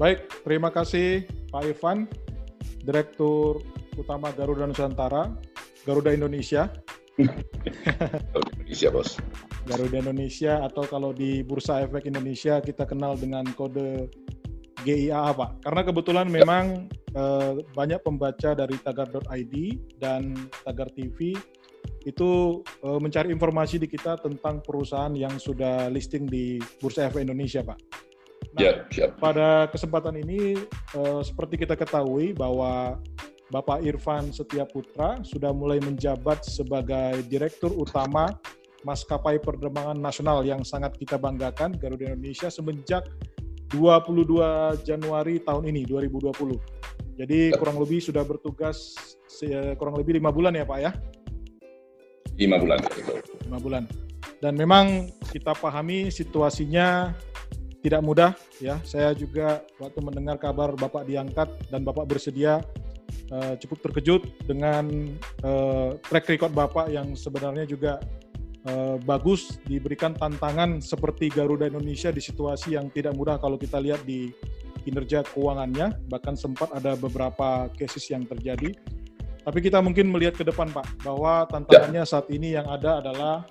Baik, terima kasih Pak Irfan, Direktur Utama Garuda Nusantara, Garuda Indonesia. Garuda Indonesia, Bos. Garuda Indonesia atau kalau di Bursa Efek Indonesia kita kenal dengan kode GIA Pak. Karena kebetulan ya. memang eh, banyak pembaca dari tagar.id dan tagar TV itu uh, mencari informasi di kita tentang perusahaan yang sudah listing di Bursa Efek Indonesia, Pak. Nah, ya, siap. pada kesempatan ini uh, seperti kita ketahui bahwa Bapak Irfan Setia Putra sudah mulai menjabat sebagai Direktur Utama Maskapai Penerbangan Nasional yang sangat kita banggakan Garuda Indonesia semenjak 22 Januari tahun ini 2020. Jadi ya. kurang lebih sudah bertugas kurang lebih lima bulan ya Pak ya? Lima bulan. Lima bulan. Dan memang kita pahami situasinya tidak mudah ya. Saya juga waktu mendengar kabar Bapak diangkat dan Bapak bersedia uh, cukup terkejut dengan uh, track record Bapak yang sebenarnya juga uh, bagus diberikan tantangan seperti Garuda Indonesia di situasi yang tidak mudah kalau kita lihat di kinerja keuangannya bahkan sempat ada beberapa cases yang terjadi tapi kita mungkin melihat ke depan Pak, bahwa tantangannya saat ini yang ada adalah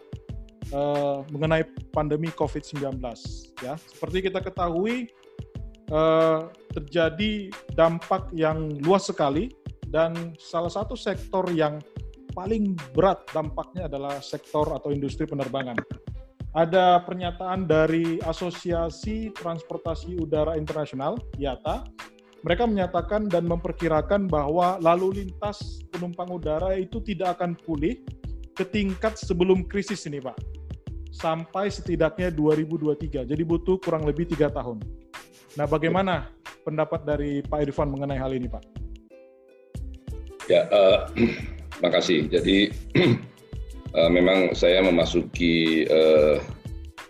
uh, mengenai pandemi COVID-19. Ya, seperti kita ketahui uh, terjadi dampak yang luas sekali dan salah satu sektor yang paling berat dampaknya adalah sektor atau industri penerbangan. Ada pernyataan dari Asosiasi Transportasi Udara Internasional (IATA) mereka menyatakan dan memperkirakan bahwa lalu lintas penumpang udara itu tidak akan pulih ke tingkat sebelum krisis ini, Pak. Sampai setidaknya 2023. Jadi butuh kurang lebih tiga tahun. Nah, bagaimana pendapat dari Pak Irfan mengenai hal ini, Pak? Ya, uh, makasih. Jadi uh, memang saya memasuki uh,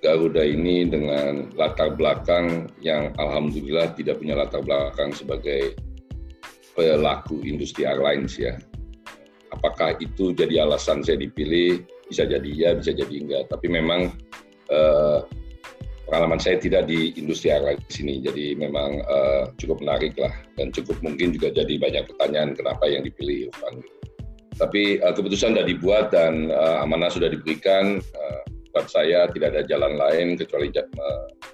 Garuda ini dengan latar belakang yang alhamdulillah tidak punya latar belakang sebagai pelaku industri airlines ya. Apakah itu jadi alasan saya dipilih? Bisa jadi ya, bisa jadi enggak. Tapi memang eh, pengalaman saya tidak di industri airlines ini, jadi memang eh, cukup menarik lah dan cukup mungkin juga jadi banyak pertanyaan kenapa yang dipilih Irfan. Tapi eh, keputusan sudah dibuat dan eh, amanah sudah diberikan. Eh, buat saya tidak ada jalan lain kecuali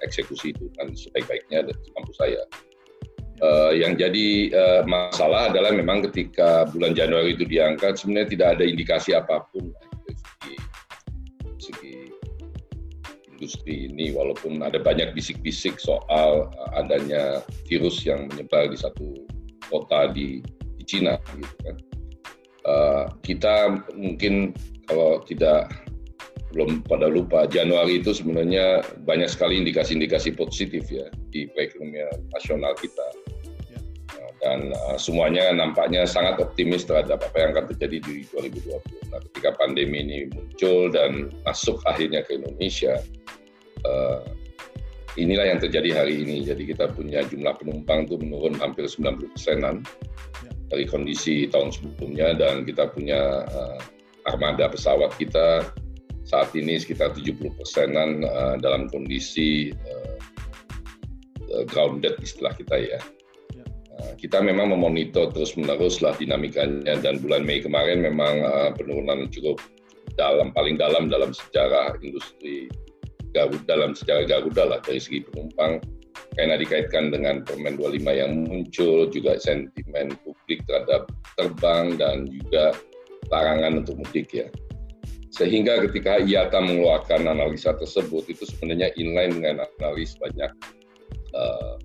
eksekusi itu kan sebaik-baiknya dan semampu saya. Uh, yang jadi uh, masalah adalah memang ketika bulan Januari itu diangkat sebenarnya tidak ada indikasi apa pun industri ini walaupun ada banyak bisik-bisik soal uh, adanya virus yang menyebar di satu kota di, di Cina gitu kan. Uh, kita mungkin kalau tidak belum pada lupa Januari itu sebenarnya banyak sekali indikasi-indikasi positif ya di perekonomian nasional kita ya. Nah, dan uh, semuanya nampaknya sangat optimis terhadap apa yang akan terjadi di 2020. Nah, ketika pandemi ini muncul dan masuk akhirnya ke Indonesia, uh, inilah yang terjadi hari ini. Jadi kita punya jumlah penumpang itu menurun hampir 90 persenan ya. dari kondisi tahun sebelumnya dan kita punya uh, armada pesawat kita saat ini sekitar 70 persenan uh, dalam kondisi uh, grounded istilah kita ya. ya. Uh, kita memang memonitor terus menerus lah dinamikanya dan bulan Mei kemarin memang uh, penurunan cukup dalam paling dalam dalam sejarah industri Garuda dalam sejarah Garuda lah dari segi penumpang karena dikaitkan dengan Permen 25 yang muncul juga sentimen publik terhadap terbang dan juga larangan untuk mudik ya. Sehingga ketika IATA mengeluarkan analisa tersebut itu sebenarnya inline dengan analis banyak uh,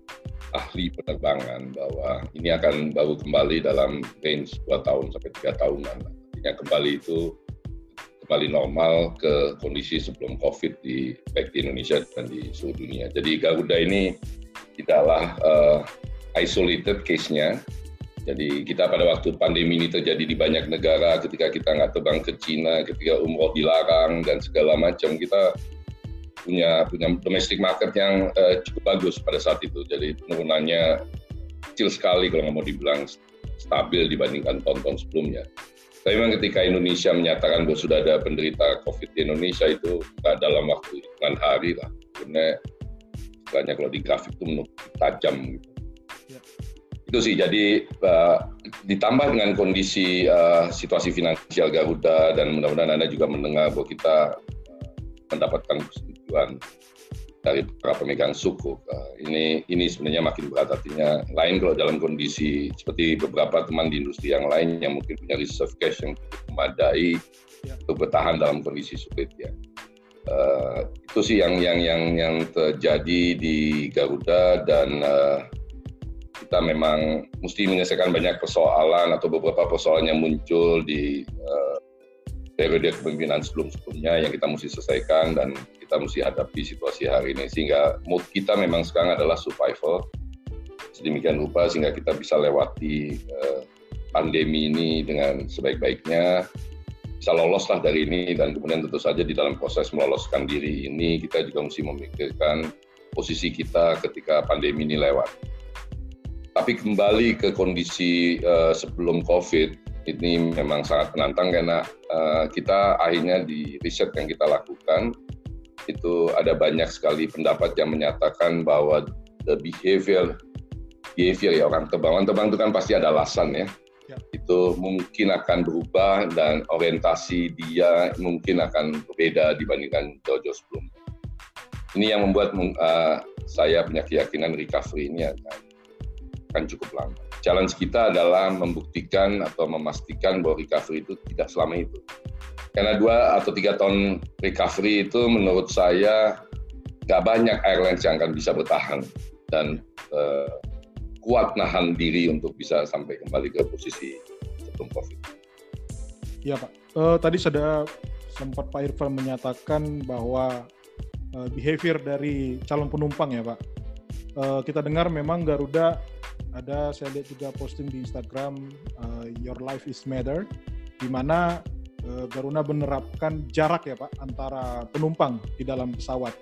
ahli penerbangan bahwa ini akan baru kembali dalam range 2 tahun sampai 3 tahunan. Artinya kembali itu kembali normal ke kondisi sebelum COVID di baik di Indonesia dan di seluruh dunia. Jadi Garuda ini tidaklah uh, isolated case-nya, jadi kita pada waktu pandemi ini terjadi di banyak negara, ketika kita nggak terbang ke Cina, ketika umroh dilarang dan segala macam, kita punya punya domestic market yang uh, cukup bagus pada saat itu. Jadi penurunannya kecil sekali kalau nggak mau dibilang stabil dibandingkan tahun-tahun sebelumnya. Tapi memang ketika Indonesia menyatakan bahwa sudah ada penderita COVID di Indonesia itu nggak dalam waktu hitungan hari lah. Karena kalau di grafik itu menurut tajam gitu Ya. Itu sih, jadi uh, ditambah dengan kondisi uh, situasi finansial Garuda dan mudah-mudahan Anda juga mendengar bahwa kita mendapatkan persetujuan dari para pemegang suku. Uh, ini ini sebenarnya makin berat artinya. Lain kalau dalam kondisi seperti beberapa teman di industri yang lain yang mungkin punya reserve cash yang cukup memadai ya. untuk bertahan dalam kondisi sulit ya. Uh, itu sih yang yang yang yang terjadi di Garuda dan uh, kita memang mesti menyelesaikan banyak persoalan atau beberapa persoalan yang muncul di uh, periode kepemimpinan sebelum-sebelumnya yang kita mesti selesaikan dan kita mesti hadapi situasi hari ini. Sehingga mood kita memang sekarang adalah survival. Sedemikian rupa sehingga kita bisa lewati uh, pandemi ini dengan sebaik-baiknya. Bisa lolos lah dari ini dan kemudian tentu saja di dalam proses meloloskan diri ini kita juga mesti memikirkan posisi kita ketika pandemi ini lewat. Tapi kembali ke kondisi uh, sebelum COVID, ini memang sangat menantang karena uh, kita akhirnya di riset yang kita lakukan itu ada banyak sekali pendapat yang menyatakan bahwa the behavior behavior ya orang terbang orang terbang itu kan pasti ada alasan ya. ya itu mungkin akan berubah dan orientasi dia mungkin akan berbeda dibandingkan jauh-jauh sebelumnya. Ini yang membuat uh, saya punya keyakinan recovery ini akan, akan cukup lama challenge kita adalah membuktikan atau memastikan bahwa recovery itu tidak selama itu. Karena dua atau tiga tahun recovery itu menurut saya nggak banyak airlines yang akan bisa bertahan dan uh, kuat nahan diri untuk bisa sampai kembali ke posisi sebelum COVID. Iya Pak, uh, tadi sudah sempat Pak Irfan menyatakan bahwa uh, behavior dari calon penumpang ya Pak. Uh, kita dengar memang Garuda ada saya lihat juga posting di Instagram uh, Your Life is Matter di mana uh, Garuda menerapkan jarak ya Pak antara penumpang di dalam pesawat.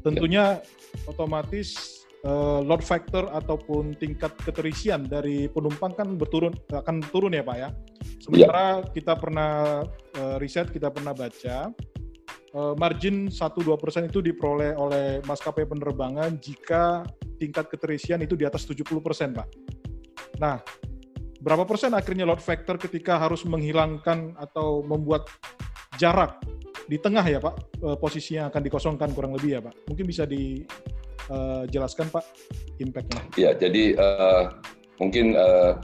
Tentunya otomatis uh, load factor ataupun tingkat keterisian dari penumpang kan berturun akan turun ya Pak ya. Sementara ya. kita pernah uh, riset, kita pernah baca uh, margin 1-2% itu diperoleh oleh maskapai penerbangan jika tingkat keterisian itu di atas 70 persen, Pak. Nah, berapa persen akhirnya load factor ketika harus menghilangkan atau membuat jarak di tengah ya, Pak, eh, posisi yang akan dikosongkan kurang lebih ya, Pak. Mungkin bisa dijelaskan, Pak, impact-nya. Iya, jadi uh, mungkin uh,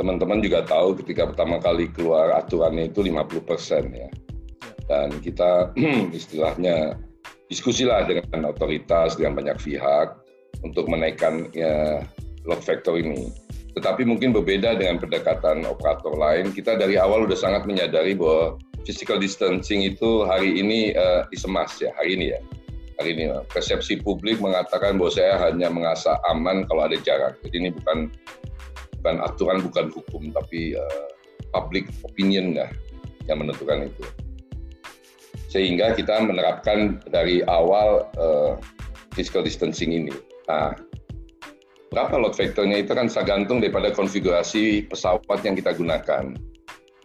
teman-teman juga tahu ketika pertama kali keluar aturannya itu 50 persen ya. ya. Dan kita istilahnya diskusilah dengan otoritas, dengan banyak pihak, untuk menaikkan ya, load factor ini. Tetapi mungkin berbeda dengan pendekatan operator lain. Kita dari awal sudah sangat menyadari bahwa physical distancing itu hari ini uh, isemas ya, hari ini ya. Hari ini persepsi publik mengatakan bahwa saya hanya mengasah aman kalau ada jarak. Jadi ini bukan bukan aturan, bukan hukum, tapi uh, public opinion ya yang menentukan itu. Sehingga kita menerapkan dari awal uh, physical distancing ini. Nah, berapa load factornya itu kan tergantung daripada konfigurasi pesawat yang kita gunakan.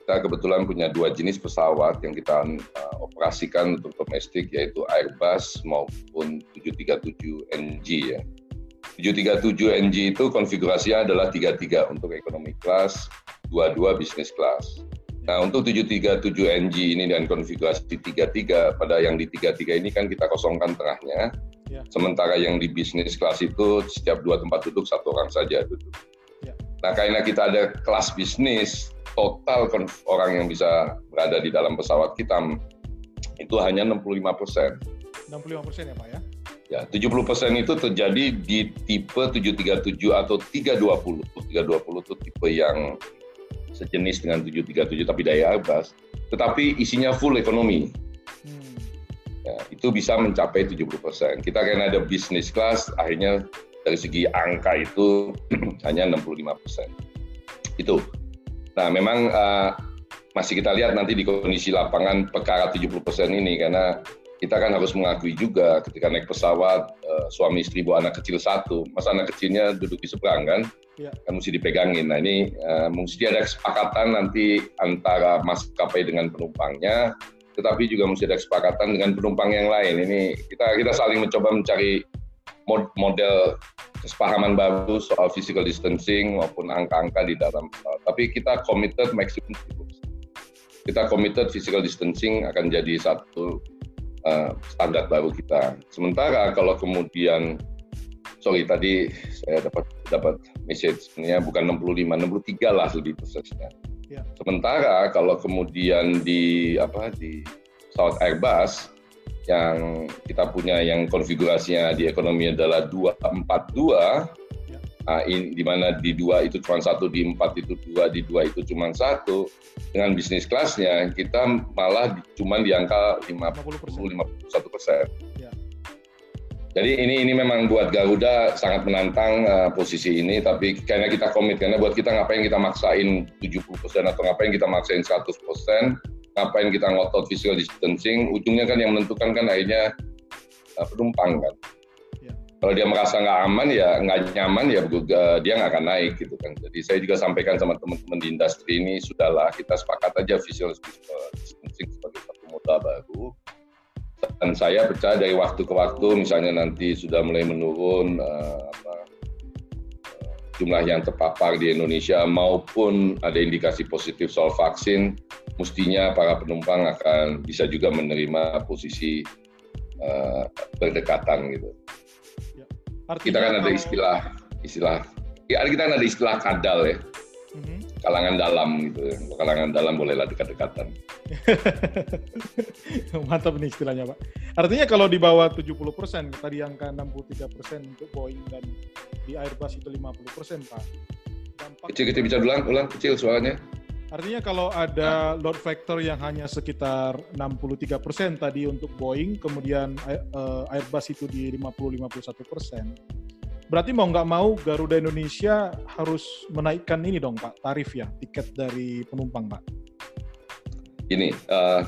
Kita kebetulan punya dua jenis pesawat yang kita uh, operasikan untuk domestik yaitu Airbus maupun 737NG ya. 737NG itu konfigurasinya adalah 33 untuk economy class, 22 business class. Nah, untuk 737NG ini dan konfigurasi 33 pada yang di 33 ini kan kita kosongkan tengahnya Ya. Sementara yang di bisnis kelas itu setiap dua tempat duduk satu orang saja duduk. Ya. Nah karena kita ada kelas bisnis, total orang yang bisa berada di dalam pesawat kita itu hanya 65 persen. 65 persen ya Pak ya? Ya, 70 persen itu terjadi di tipe 737 atau 320. 320 itu tipe yang sejenis dengan 737 tapi daya Airbus, tetapi isinya full ekonomi. Ya, itu bisa mencapai 70%. Kita karena ada bisnis kelas, akhirnya dari segi angka itu hanya 65%. Itu. Nah, memang uh, masih kita lihat nanti di kondisi lapangan perkara 70% ini karena kita kan harus mengakui juga ketika naik pesawat uh, suami istri bawa anak kecil satu, masa anak kecilnya duduk di seberang kan, ya. kan mesti dipegangin. Nah ini uh, mesti ada kesepakatan nanti antara maskapai dengan penumpangnya tetapi juga mesti ada kesepakatan dengan penumpang yang lain. Ini kita kita saling mencoba mencari model kesepahaman baru soal physical distancing maupun angka-angka di dalam pesawat. Tapi kita committed maksimum kita committed physical distancing akan jadi satu uh, standar baru kita. Sementara kalau kemudian sorry tadi saya dapat dapat message sebenarnya bukan 65 63 lah lebih persisnya. Ya. Sementara kalau kemudian di apa di pesawat Airbus yang kita punya yang konfigurasinya di ekonomi adalah 242 ya. Nah, in, di mana di dua itu cuma satu, di empat itu dua, di dua itu cuma satu. Dengan bisnis kelasnya kita malah cuma di angka 50 51 persen. Jadi ini ini memang buat Garuda sangat menantang uh, posisi ini, tapi karena kita komit, karena buat kita ngapain kita maksain 70 persen atau ngapain kita maksain 100 persen, ngapain kita ngotot physical distancing, ujungnya kan yang menentukan kan akhirnya uh, penumpang kan. Ya. Kalau dia merasa nggak aman ya nggak nyaman ya dia nggak akan naik gitu kan. Jadi saya juga sampaikan sama teman-teman di industri ini sudahlah kita sepakat aja physical distancing sebagai satu modal baru. Dan saya percaya dari waktu ke waktu, misalnya nanti sudah mulai menurun uh, apa, jumlah yang terpapar di Indonesia maupun ada indikasi positif soal vaksin, mestinya para penumpang akan bisa juga menerima posisi uh, berdekatan gitu. Ya. kita kan ada istilah istilah ya kita kan ada istilah kadal ya. Mm -hmm kalangan dalam gitu. Kalangan dalam bolehlah dekat-dekatan. Mantap nih istilahnya, Pak. Artinya kalau di bawah 70 persen, tadi angka 63 persen untuk Boeing dan di Airbus itu 50 persen, Pak. Kecil-kecil bisa ulang, ulang kecil suaranya. Artinya kalau ada load factor yang hanya sekitar 63 persen tadi untuk Boeing, kemudian eh, Airbus itu di 50-51 persen, Berarti mau nggak mau Garuda Indonesia harus menaikkan ini dong Pak, tarif ya, tiket dari penumpang Pak. Ini uh,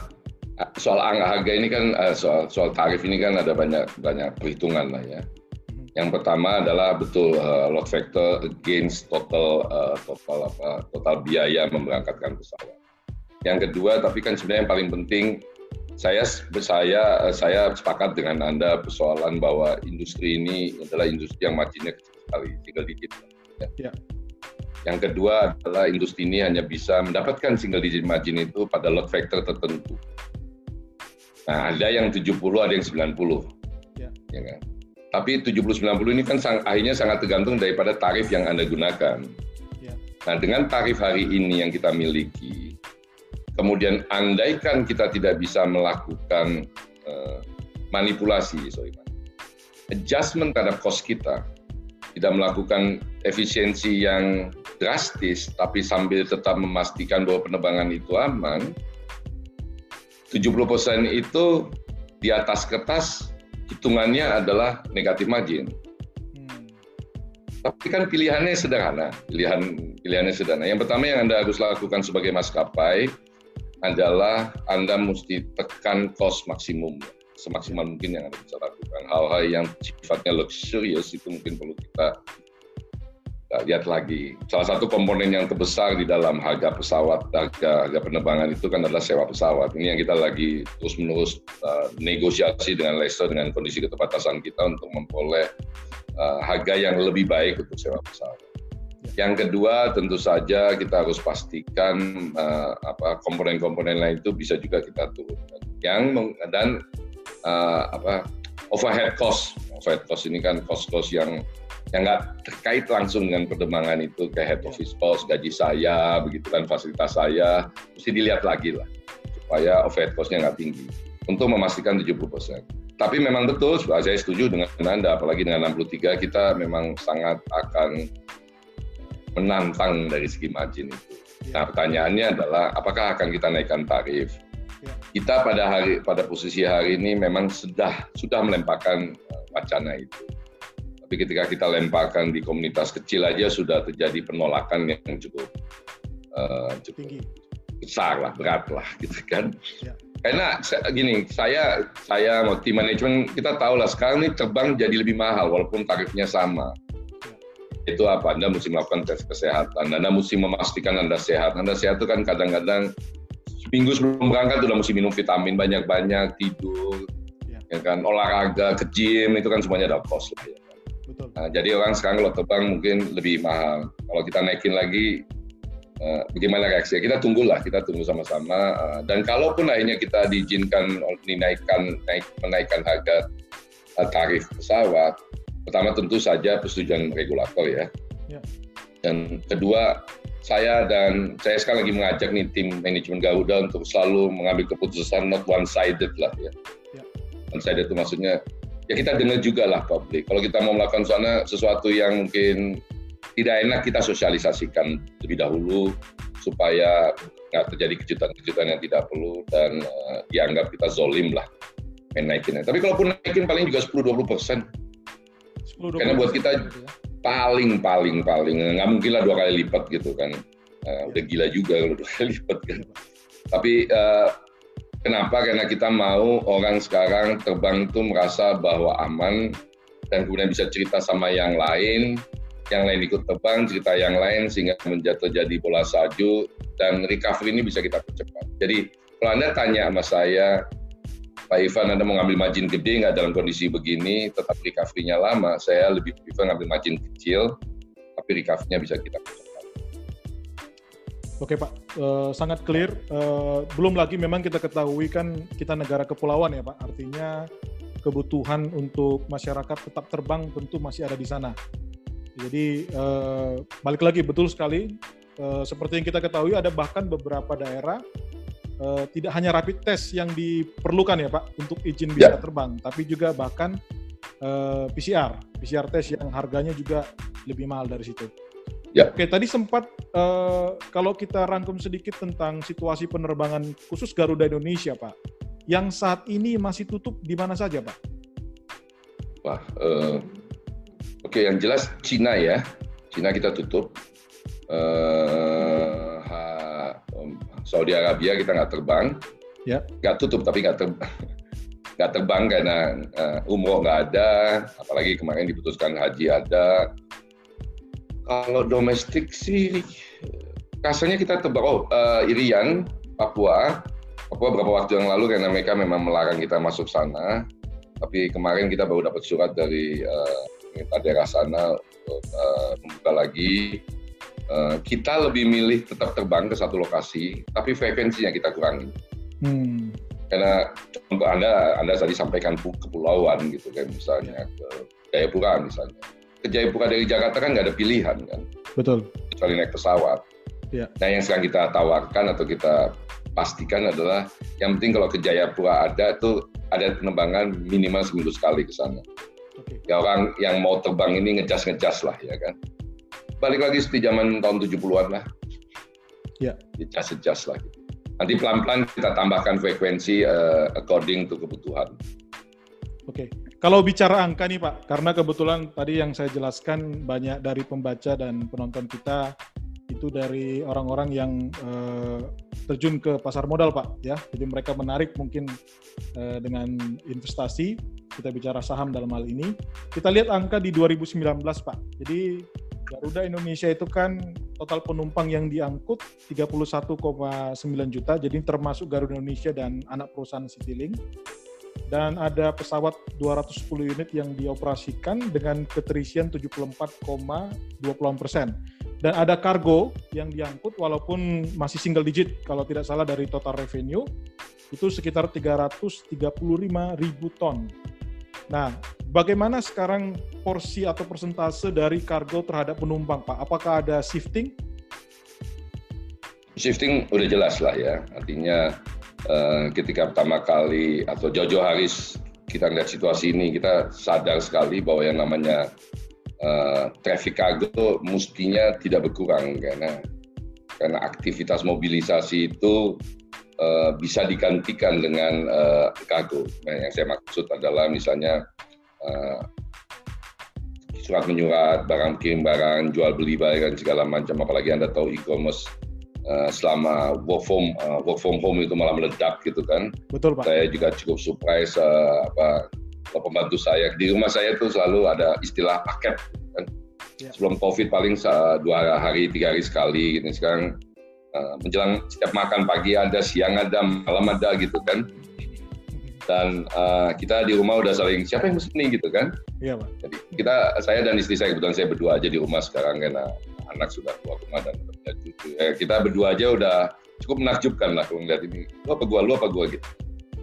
soal angka harga ini kan uh, soal soal tarif ini kan ada banyak banyak perhitungan lah ya. Hmm. Yang pertama adalah betul uh, load factor against total uh, total apa total biaya memberangkatkan pesawat. Yang kedua, tapi kan sebenarnya yang paling penting saya saya saya sepakat dengan anda persoalan bahwa industri ini adalah industri yang marginnya kecil sekali, single digit. Ya. ya. Yang kedua adalah industri ini hanya bisa mendapatkan single digit margin itu pada load factor tertentu. Nah, ada yang 70, ada yang 90. Ya. ya kan? Tapi 70-90 ini kan sang, akhirnya sangat tergantung daripada tarif yang Anda gunakan. Ya. Nah, dengan tarif hari ini yang kita miliki, Kemudian andaikan kita tidak bisa melakukan uh, manipulasi, sorry, adjustment terhadap cost kita, tidak melakukan efisiensi yang drastis, tapi sambil tetap memastikan bahwa penerbangan itu aman, 70% itu di atas kertas hitungannya adalah negatif margin. Hmm. Tapi kan pilihannya sederhana, pilihan pilihannya sederhana. Yang pertama yang Anda harus lakukan sebagai maskapai, adalah Anda mesti tekan cost maksimum semaksimal mungkin yang Anda bisa lakukan. Hal-hal yang sifatnya luxurious itu mungkin perlu kita lihat lagi. Salah satu komponen yang terbesar di dalam harga pesawat, harga, harga penerbangan itu kan adalah sewa pesawat. Ini yang kita lagi terus-menerus uh, negosiasi dengan Leicester dengan kondisi keterbatasan kita untuk memperoleh uh, harga yang lebih baik untuk sewa pesawat. Yang kedua tentu saja kita harus pastikan uh, apa komponen-komponen lain itu bisa juga kita turunkan. Yang dan uh, apa overhead cost, overhead cost ini kan cost-cost yang yang nggak terkait langsung dengan perkembangan itu kayak head office cost, gaji saya, begitu kan fasilitas saya, mesti dilihat lagi lah supaya overhead cost-nya nggak tinggi untuk memastikan 70 persen. Tapi memang betul, saya setuju dengan Anda, apalagi dengan 63 kita memang sangat akan menantang dari segi margin itu. Ya. Nah pertanyaannya adalah apakah akan kita naikkan tarif? Ya. Kita pada hari pada posisi hari ini memang sudah sudah melemparkan uh, wacana itu. Tapi ketika kita lemparkan di komunitas kecil aja sudah terjadi penolakan yang cukup uh, cukup Tinggi. besar lah, berat lah gitu kan. Ya. Karena gini, saya saya mau tim manajemen kita tahu lah sekarang ini terbang jadi lebih mahal walaupun tarifnya sama itu apa? Anda mesti melakukan tes kesehatan. Anda mesti memastikan Anda sehat. Anda sehat itu kan kadang-kadang minggu sebelum berangkat sudah mesti minum vitamin banyak-banyak, tidur, ya. ya kan, olahraga, ke gym itu kan semuanya ada cost lah. Ya. Kan? Nah, jadi orang sekarang kalau terbang mungkin lebih mahal. Kalau kita naikin lagi, uh, bagaimana reaksi? Kita tunggulah, kita tunggu sama-sama. Uh, dan kalaupun akhirnya kita diizinkan dinaikkan, naik, menaikkan harga uh, tarif pesawat, pertama tentu saja persetujuan regulator ya. ya. Dan kedua, saya dan saya sekarang lagi mengajak nih tim manajemen Garuda untuk selalu mengambil keputusan not one sided lah ya. ya. One sided itu maksudnya ya kita dengar juga lah publik. Kalau kita mau melakukan sana sesuatu yang mungkin tidak enak kita sosialisasikan lebih dahulu supaya nggak terjadi kejutan-kejutan yang tidak perlu dan uh, dianggap kita zolim lah main naikinnya. Tapi kalaupun naikin paling juga 10-20 persen. Karena buat kita gitu ya. paling paling paling nggak mungkin lah dua kali lipat gitu kan. Uh, udah gila juga kalau dua kali lipat kan. Tapi uh, Kenapa? Karena kita mau orang sekarang terbang itu merasa bahwa aman dan kemudian bisa cerita sama yang lain, yang lain ikut terbang, cerita yang lain sehingga menjadi terjadi bola salju dan recovery ini bisa kita percepat. Jadi kalau Anda tanya sama saya, Pak Ivan Anda mau ngambil margin gede nggak dalam kondisi begini, tetap recovery-nya lama, saya lebih prefer ngambil margin kecil, tapi recovery-nya bisa kita. Oke Pak, uh, sangat clear. Uh, belum lagi memang kita ketahui kan kita negara kepulauan ya Pak, artinya kebutuhan untuk masyarakat tetap terbang tentu masih ada di sana. Jadi uh, balik lagi betul sekali, seperti yang kita ketahui ada bahkan beberapa daerah uh, tidak hanya rapid test yang diperlukan ya Pak untuk izin bisa ya. terbang, tapi juga bahkan uh, PCR, PCR test yang harganya juga lebih mahal dari situ. Ya. Oke, tadi sempat uh, kalau kita rangkum sedikit tentang situasi penerbangan khusus Garuda Indonesia, Pak. Yang saat ini masih tutup di mana saja, Pak? Wah, uh, oke, okay, yang jelas Cina ya. Cina kita tutup. Uh, ha, Saudi Arabia kita nggak terbang. Ya. Nggak tutup, tapi nggak terbang. nggak terbang karena uh, umroh nggak ada, apalagi kemarin diputuskan haji ada, kalau domestik sih rasanya kita tebak oh uh, Irian Papua Papua beberapa waktu yang lalu karena mereka memang melarang kita masuk sana tapi kemarin kita baru dapat surat dari uh, daerah sana untuk uh, membuka lagi uh, kita lebih milih tetap terbang ke satu lokasi tapi frekuensinya kita kurangi hmm. karena contoh anda anda tadi sampaikan kepulauan gitu kan misalnya ke Jayapura misalnya ke Jayapura dari Jakarta kan nggak ada pilihan kan. Betul. Kecuali naik pesawat. Ya. Nah yang sekarang kita tawarkan atau kita pastikan adalah yang penting kalau ke Jayapura ada tuh ada penerbangan minimal seminggu sekali ke sana. Okay. Ya orang yang mau terbang ini ngejas-ngejas lah ya kan. Balik lagi seperti zaman tahun 70-an lah. Ya. Ngejas-ngejas lah. Gitu. Nanti pelan-pelan kita tambahkan frekuensi uh, according to kebutuhan. Oke. Okay. Kalau bicara angka nih Pak, karena kebetulan tadi yang saya jelaskan banyak dari pembaca dan penonton kita itu dari orang-orang yang uh, terjun ke pasar modal Pak ya. Jadi mereka menarik mungkin uh, dengan investasi, kita bicara saham dalam hal ini. Kita lihat angka di 2019 Pak. Jadi Garuda Indonesia itu kan total penumpang yang diangkut 31,9 juta, jadi termasuk Garuda Indonesia dan anak perusahaan Citylink dan ada pesawat 210 unit yang dioperasikan dengan keterisian 74,20 persen. Dan ada kargo yang diangkut walaupun masih single digit kalau tidak salah dari total revenue itu sekitar 335 ribu ton. Nah, bagaimana sekarang porsi atau persentase dari kargo terhadap penumpang, Pak? Apakah ada shifting? Shifting udah jelas lah ya, artinya Eh, ketika pertama kali atau jauh-jauh hari kita lihat situasi ini kita sadar sekali bahwa yang namanya uh, traffic cargo mestinya tidak berkurang karena karena aktivitas mobilisasi itu uh, bisa digantikan dengan uh, kargo. Nah, yang saya maksud adalah misalnya uh, surat menyurat, barang kirim barang, jual beli barang segala macam. Apalagi anda tahu e-commerce Eh, selama work from uh, work from home itu malah meledak gitu kan. Betul pak. Saya juga cukup surprise uh, apa pembantu saya di rumah saya tuh selalu ada istilah paket kan. Ya. Sebelum COVID paling dua hari tiga hari sekali gitu. Sekarang menjelang setiap makan pagi ada, siang ada, malam ada gitu kan. dan uh, kita di rumah udah saling siapa yang mesti nih? gitu kan. Iya pak. Jadi kita saya dan istri saya kebetulan saya berdua aja di rumah sekarang karena anak sudah keluar rumah dan cucu eh, kita berdua aja udah cukup menakjubkan lah kalau ngeliat ini. Lu apa gua? Lu apa gua? gitu.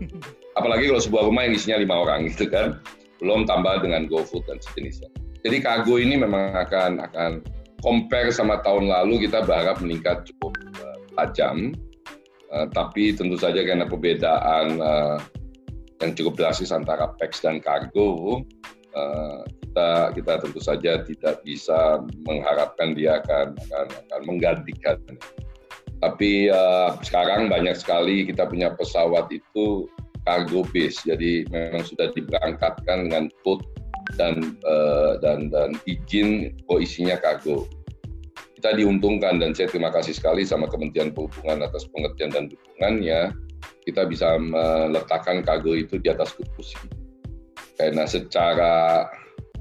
Apalagi kalau sebuah rumah yang isinya lima orang gitu kan belum tambah dengan GoFood dan sejenisnya. Jadi kargo ini memang akan akan compare sama tahun lalu kita berharap meningkat cukup tajam uh, tapi tentu saja karena perbedaan uh, yang cukup drastis antara PEX dan kargo, uh, kita kita tentu saja tidak bisa mengharapkan dia akan akan, akan menggantikan. Tapi uh, sekarang banyak sekali kita punya pesawat itu cargo base, jadi memang sudah diberangkatkan dengan code dan uh, dan dan izin kok isinya kargo. Kita diuntungkan dan saya terima kasih sekali sama Kementerian Perhubungan atas pengertian dan dukungannya kita bisa meletakkan kargo itu di atas kursi. Karena secara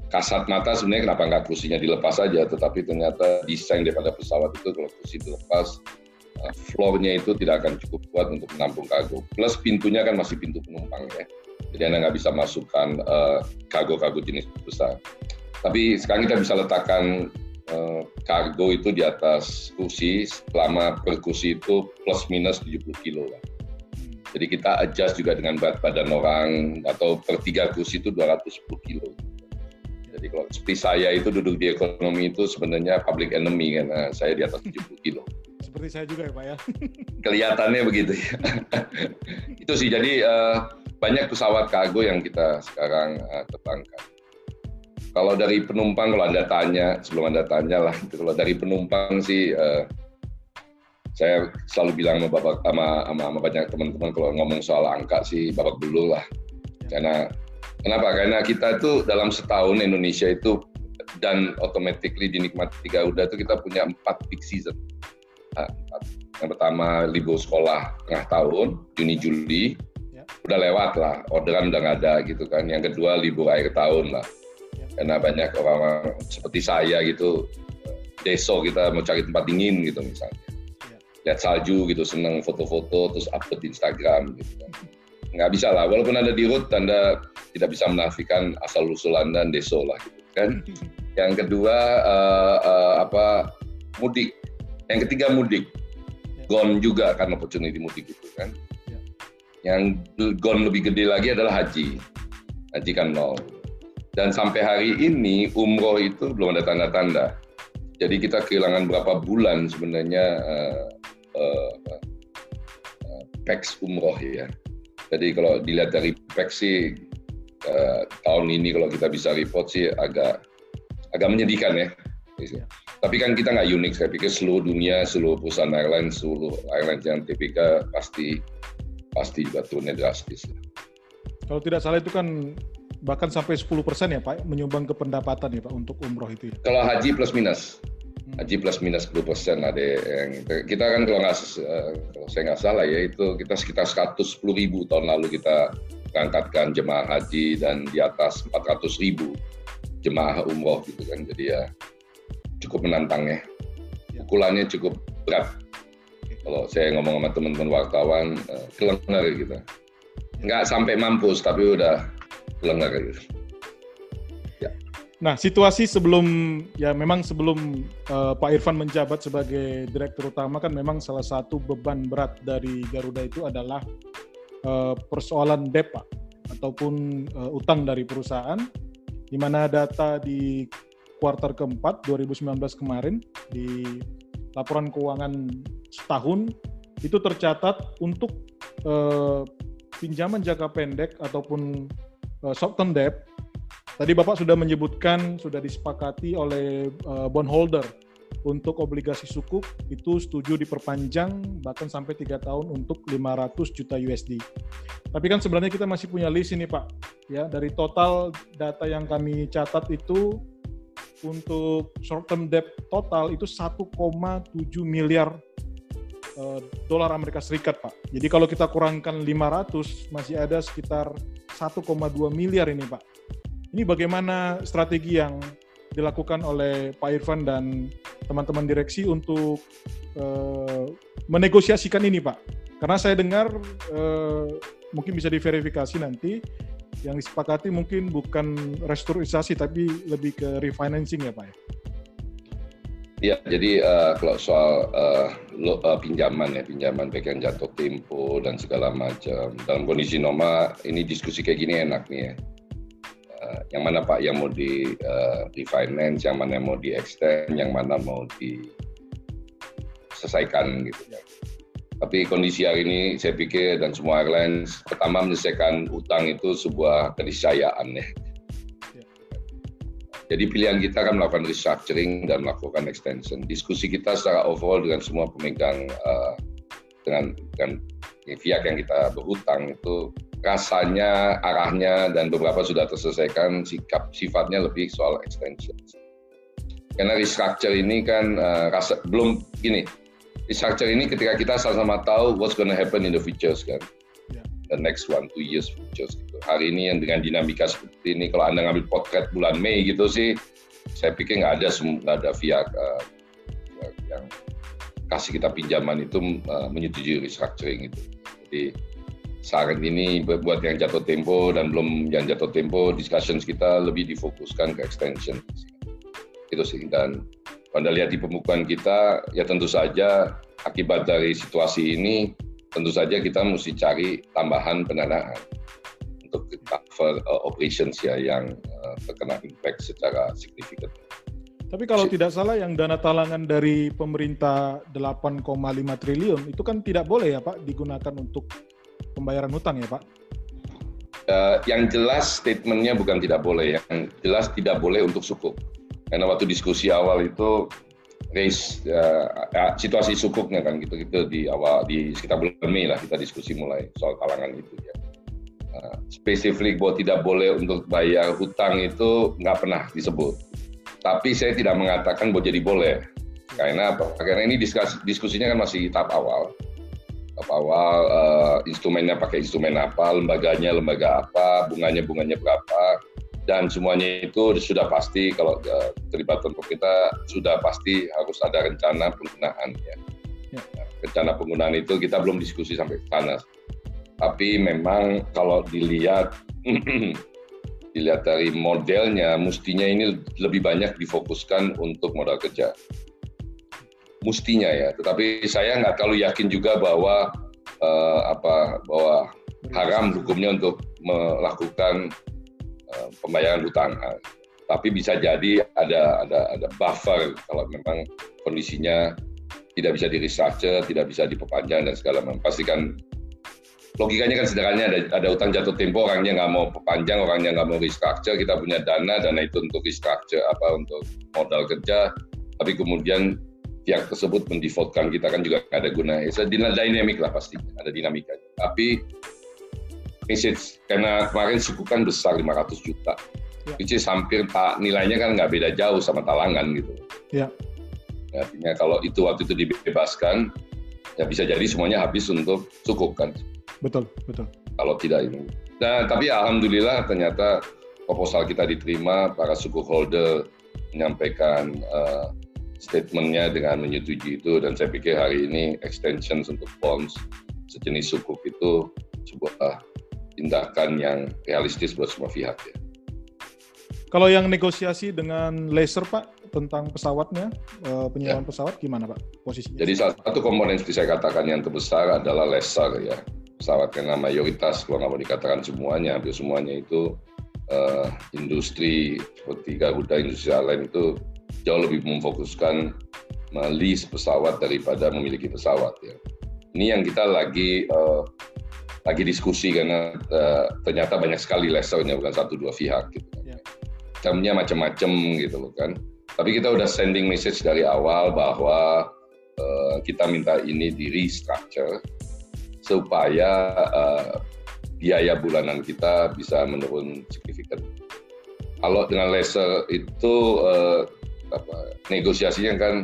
kasat mata sebenarnya kenapa nggak kursinya dilepas saja, tetapi ternyata desain daripada pesawat itu kalau kursi dilepas, eh, floor-nya itu tidak akan cukup kuat untuk menampung kargo. Plus pintunya kan masih pintu penumpang ya, jadi anda nggak bisa masukkan uh, kargo-kargo jenis besar. Tapi sekarang kita bisa letakkan uh, kargo itu di atas kursi selama per kursi itu plus minus 70 kilo lah. Jadi kita adjust juga dengan berat badan orang atau per tiga kursi itu 210 kilo. Jadi kalau seperti saya itu duduk di ekonomi itu sebenarnya public enemy karena saya di atas 70 kilo. Seperti saya juga ya Pak ya. Kelihatannya begitu ya. itu sih jadi uh, banyak pesawat kargo yang kita sekarang uh, terbangkan. Kalau dari penumpang kalau anda tanya sebelum anda tanya lah, kalau dari penumpang sih uh, saya selalu bilang sama bapak sama, sama, sama banyak teman-teman kalau ngomong soal angka sih babak dulu lah. Karena kenapa? Karena kita itu dalam setahun Indonesia itu dan automatically dinikmati Garuda itu kita punya empat peak season. Nah, yang pertama libur sekolah tengah tahun Juni Juli. Ya. udah lewat lah orderan udah nggak ada gitu kan. Yang kedua libur akhir tahun lah. ya. Karena banyak orang-orang seperti saya gitu deso kita mau cari tempat dingin gitu misalnya. Lihat salju gitu seneng foto-foto terus upload di Instagram gitu kan. Nggak bisa lah walaupun anda di root anda tidak bisa menafikan asal usul anda deso lah gitu kan. Yang kedua uh, uh, apa mudik. Yang ketiga mudik. Ya. gon juga kan opportunity mudik itu kan. Ya. yang gon lebih gede lagi adalah haji. Haji kan nol dan sampai hari ini umroh itu belum ada tanda-tanda jadi kita kehilangan berapa bulan sebenarnya uh, uh, uh, PEX umroh ya. Jadi kalau dilihat dari PEX sih uh, tahun ini kalau kita bisa report sih agak agak menyedihkan ya. ya. Tapi kan kita nggak unik, saya pikir seluruh dunia, seluruh perusahaan airline, seluruh airline yang TPK pasti pasti juga turunnya drastis. Kalau tidak salah itu kan bahkan sampai 10% ya Pak, menyumbang ke pendapatan ya Pak untuk umroh itu ya? Kalau haji plus minus. Haji plus minus 10 persen ada yang kita kan kalau nggak eh, kalau saya nggak salah ya itu kita sekitar 110 ribu tahun lalu kita berangkatkan jemaah haji dan di atas 400 ribu jemaah umroh gitu kan. Jadi ya cukup menantang ya. Pukulannya cukup berat. Kalau saya ngomong sama teman-teman wartawan uh, kelengar gitu. Nggak sampai mampus tapi udah kelengar gitu. Nah, situasi sebelum ya memang sebelum uh, Pak Irfan menjabat sebagai direktur utama kan memang salah satu beban berat dari Garuda itu adalah uh, persoalan debt Pak ataupun uh, utang dari perusahaan. Di mana data di kuartal keempat 2019 kemarin di laporan keuangan setahun itu tercatat untuk uh, pinjaman jangka pendek ataupun uh, short term debt Tadi Bapak sudah menyebutkan sudah disepakati oleh uh, bondholder untuk obligasi sukuk itu setuju diperpanjang bahkan sampai tiga tahun untuk 500 juta USD. Tapi kan sebenarnya kita masih punya list ini Pak. Ya, dari total data yang kami catat itu untuk short term debt total itu 1,7 miliar uh, dolar Amerika Serikat Pak. Jadi kalau kita kurangkan 500 masih ada sekitar 1,2 miliar ini Pak. Ini bagaimana strategi yang dilakukan oleh Pak Irfan dan teman-teman direksi untuk uh, menegosiasikan ini, Pak? Karena saya dengar uh, mungkin bisa diverifikasi nanti yang disepakati mungkin bukan restrukturisasi tapi lebih ke refinancing ya Pak ya? Ya, jadi uh, kalau soal uh, lo, uh, pinjaman ya, pinjaman baik yang jatuh tempo dan segala macam. Dalam kondisi normal, ini diskusi kayak gini enak nih ya. Uh, yang mana Pak yang mau di uh, refinance, yang mana yang mau di extend, yang mana mau diselesaikan gitu ya. Tapi kondisi hari ini saya pikir dan semua airlines pertama menyelesaikan utang itu sebuah keniscayaan ya jadi pilihan kita akan melakukan restructuring dan melakukan extension. Diskusi kita secara overall dengan semua pemegang uh, dengan dengan pihak yang kita berhutang itu rasanya arahnya dan beberapa sudah terselesaikan sikap sifatnya lebih soal extension. Karena restructure ini kan uh, rasa belum gini. Restructure ini ketika kita sama-sama tahu what's gonna happen in the future kan the next one two years futures gitu. Hari ini yang dengan dinamika seperti ini, kalau anda ngambil potret bulan Mei gitu sih, saya pikir nggak ada nggak ada pihak uh, yang kasih kita pinjaman itu uh, menyetujui restructuring itu. Jadi saat ini buat yang jatuh tempo dan belum yang jatuh tempo, discussions kita lebih difokuskan ke extension. Itu sih dan anda lihat di pembukuan kita, ya tentu saja akibat dari situasi ini tentu saja kita mesti cari tambahan pendanaan untuk cover uh, operations ya yang uh, terkena impact secara signifikan. Tapi kalau tidak salah yang dana talangan dari pemerintah 8,5 triliun itu kan tidak boleh ya Pak digunakan untuk pembayaran hutang ya Pak? Uh, yang jelas statementnya bukan tidak boleh, yang jelas tidak boleh untuk suku. Karena waktu diskusi awal itu race uh, situasi sukuknya kan gitu gitu di awal di sekitar bulan Mei lah kita diskusi mulai soal kalangan itu ya. Uh, spesifik bahwa tidak boleh untuk bayar hutang itu nggak pernah disebut. Tapi saya tidak mengatakan bahwa jadi boleh. Karena apa? Karena ini diskusi, diskusinya kan masih tahap awal. Tahap awal uh, instrumennya pakai instrumen apa, lembaganya lembaga apa, bunganya bunganya berapa dan semuanya itu sudah pasti kalau uh, terlibat pemerintah sudah pasti harus ada rencana penggunaan ya. ya. Rencana penggunaan itu kita belum diskusi sampai ke sana. Tapi memang kalau dilihat dilihat dari modelnya, mestinya ini lebih banyak difokuskan untuk modal kerja. Mestinya ya, tetapi saya nggak terlalu yakin juga bahwa uh, apa bahwa haram hukumnya untuk melakukan pembayaran hutang. Nah, tapi bisa jadi ada ada ada buffer kalau memang kondisinya tidak bisa di restructure, tidak bisa diperpanjang dan segala macam. Pastikan logikanya kan sederhana ada, ada utang jatuh tempo orangnya nggak mau perpanjang, orangnya nggak mau restructure, kita punya dana, dana itu untuk restructure apa untuk modal kerja, tapi kemudian pihak tersebut mendefaultkan kita kan juga nggak ada guna. Ya, dinamik lah pasti, ada dinamika. Tapi message karena kemarin suku kan besar 500 juta. Ya. which is hampir pak nilainya kan nggak beda jauh sama talangan gitu. Ya. artinya kalau itu waktu itu dibebaskan ya bisa jadi semuanya habis untuk cukup kan betul betul. Kalau tidak ini. Nah tapi alhamdulillah ternyata proposal kita diterima para suku holder menyampaikan uh, statementnya dengan menyetujui itu dan saya pikir hari ini extension untuk bonds sejenis sukuk itu sebuah tindakan yang realistis buat semua pihak ya. Kalau yang negosiasi dengan laser Pak tentang pesawatnya, eh, penyewaan ya. pesawat gimana Pak posisinya? Jadi salah satu komponen seperti saya katakan yang terbesar adalah laser ya. Pesawat karena mayoritas, kalau nggak mau dikatakan semuanya, hampir semuanya itu uh, industri seperti Garuda, industri lain itu jauh lebih memfokuskan melis pesawat daripada memiliki pesawat ya. Ini yang kita lagi uh, lagi diskusi karena uh, ternyata banyak sekali leselnya bukan satu dua pihak gitu. Yeah. Termnya macam-macam gitu loh kan. Tapi kita udah sending message dari awal bahwa uh, kita minta ini di restructure supaya uh, biaya bulanan kita bisa menurun signifikan. Kalau dengan laser itu uh, apa, negosiasinya kan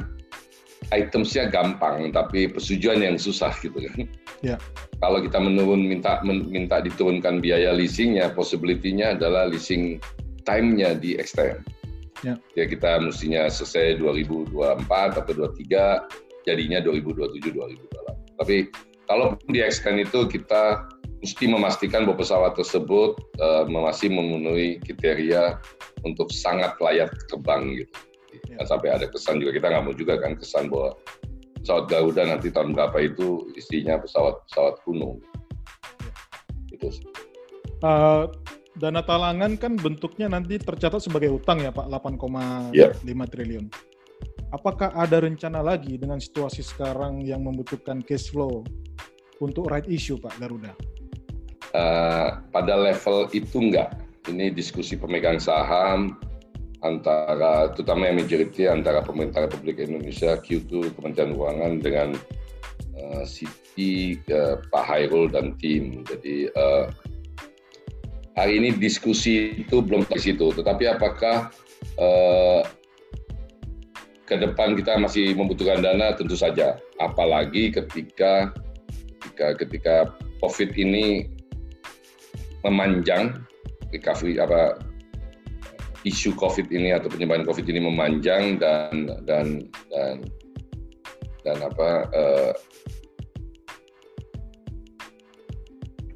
itemsnya gampang, tapi persetujuan yang susah gitu kan. Ya. Kalau kita menurun minta minta diturunkan biaya leasingnya, possibility-nya adalah leasing time-nya di extend. Ya. ya kita mestinya selesai 2024 atau 23, jadinya 2027 2028. Tapi kalau di extend itu kita mesti memastikan bahwa pesawat tersebut uh, masih memenuhi kriteria untuk sangat layak terbang gitu. Ya. sampai ada kesan juga kita nggak mau juga kan kesan bahwa pesawat Garuda nanti tahun berapa itu istinya pesawat pesawat kuno. Itu sih. Uh, dana talangan kan bentuknya nanti tercatat sebagai utang ya Pak 8,5 ya. triliun. Apakah ada rencana lagi dengan situasi sekarang yang membutuhkan cash flow untuk right issue Pak Garuda? Uh, pada level itu enggak. Ini diskusi pemegang saham antara terutama yang majority antara pemerintah Republik Indonesia, Q2, Kementerian Keuangan dengan uh, Siti, uh, Pak Hairul dan tim. Jadi uh, hari ini diskusi itu belum ke situ. Tetapi apakah uh, ke depan kita masih membutuhkan dana tentu saja apalagi ketika ketika ketika covid ini memanjang recovery apa isu covid ini atau penyebaran covid ini memanjang dan dan dan dan apa uh,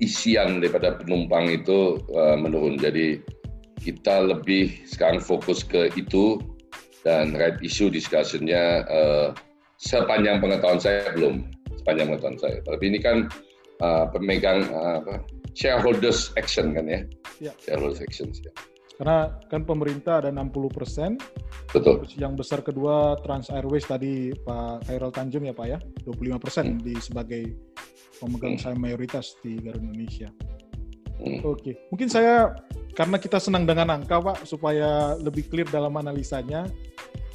isian daripada penumpang itu uh, menurun jadi kita lebih sekarang fokus ke itu dan right issue discussionnya uh, sepanjang pengetahuan saya belum sepanjang pengetahuan saya. Tapi ini kan uh, pemegang uh, apa, shareholders action kan ya, ya. shareholders action ya. Karena kan pemerintah ada 60 persen. Betul. Terus yang besar kedua Trans Airways tadi Pak Khairul Tanjung ya Pak ya, 25 persen hmm. di sebagai pemegang hmm. saham mayoritas di Garuda Indonesia. Hmm. Oke, mungkin saya karena kita senang dengan angka Pak supaya lebih clear dalam analisanya.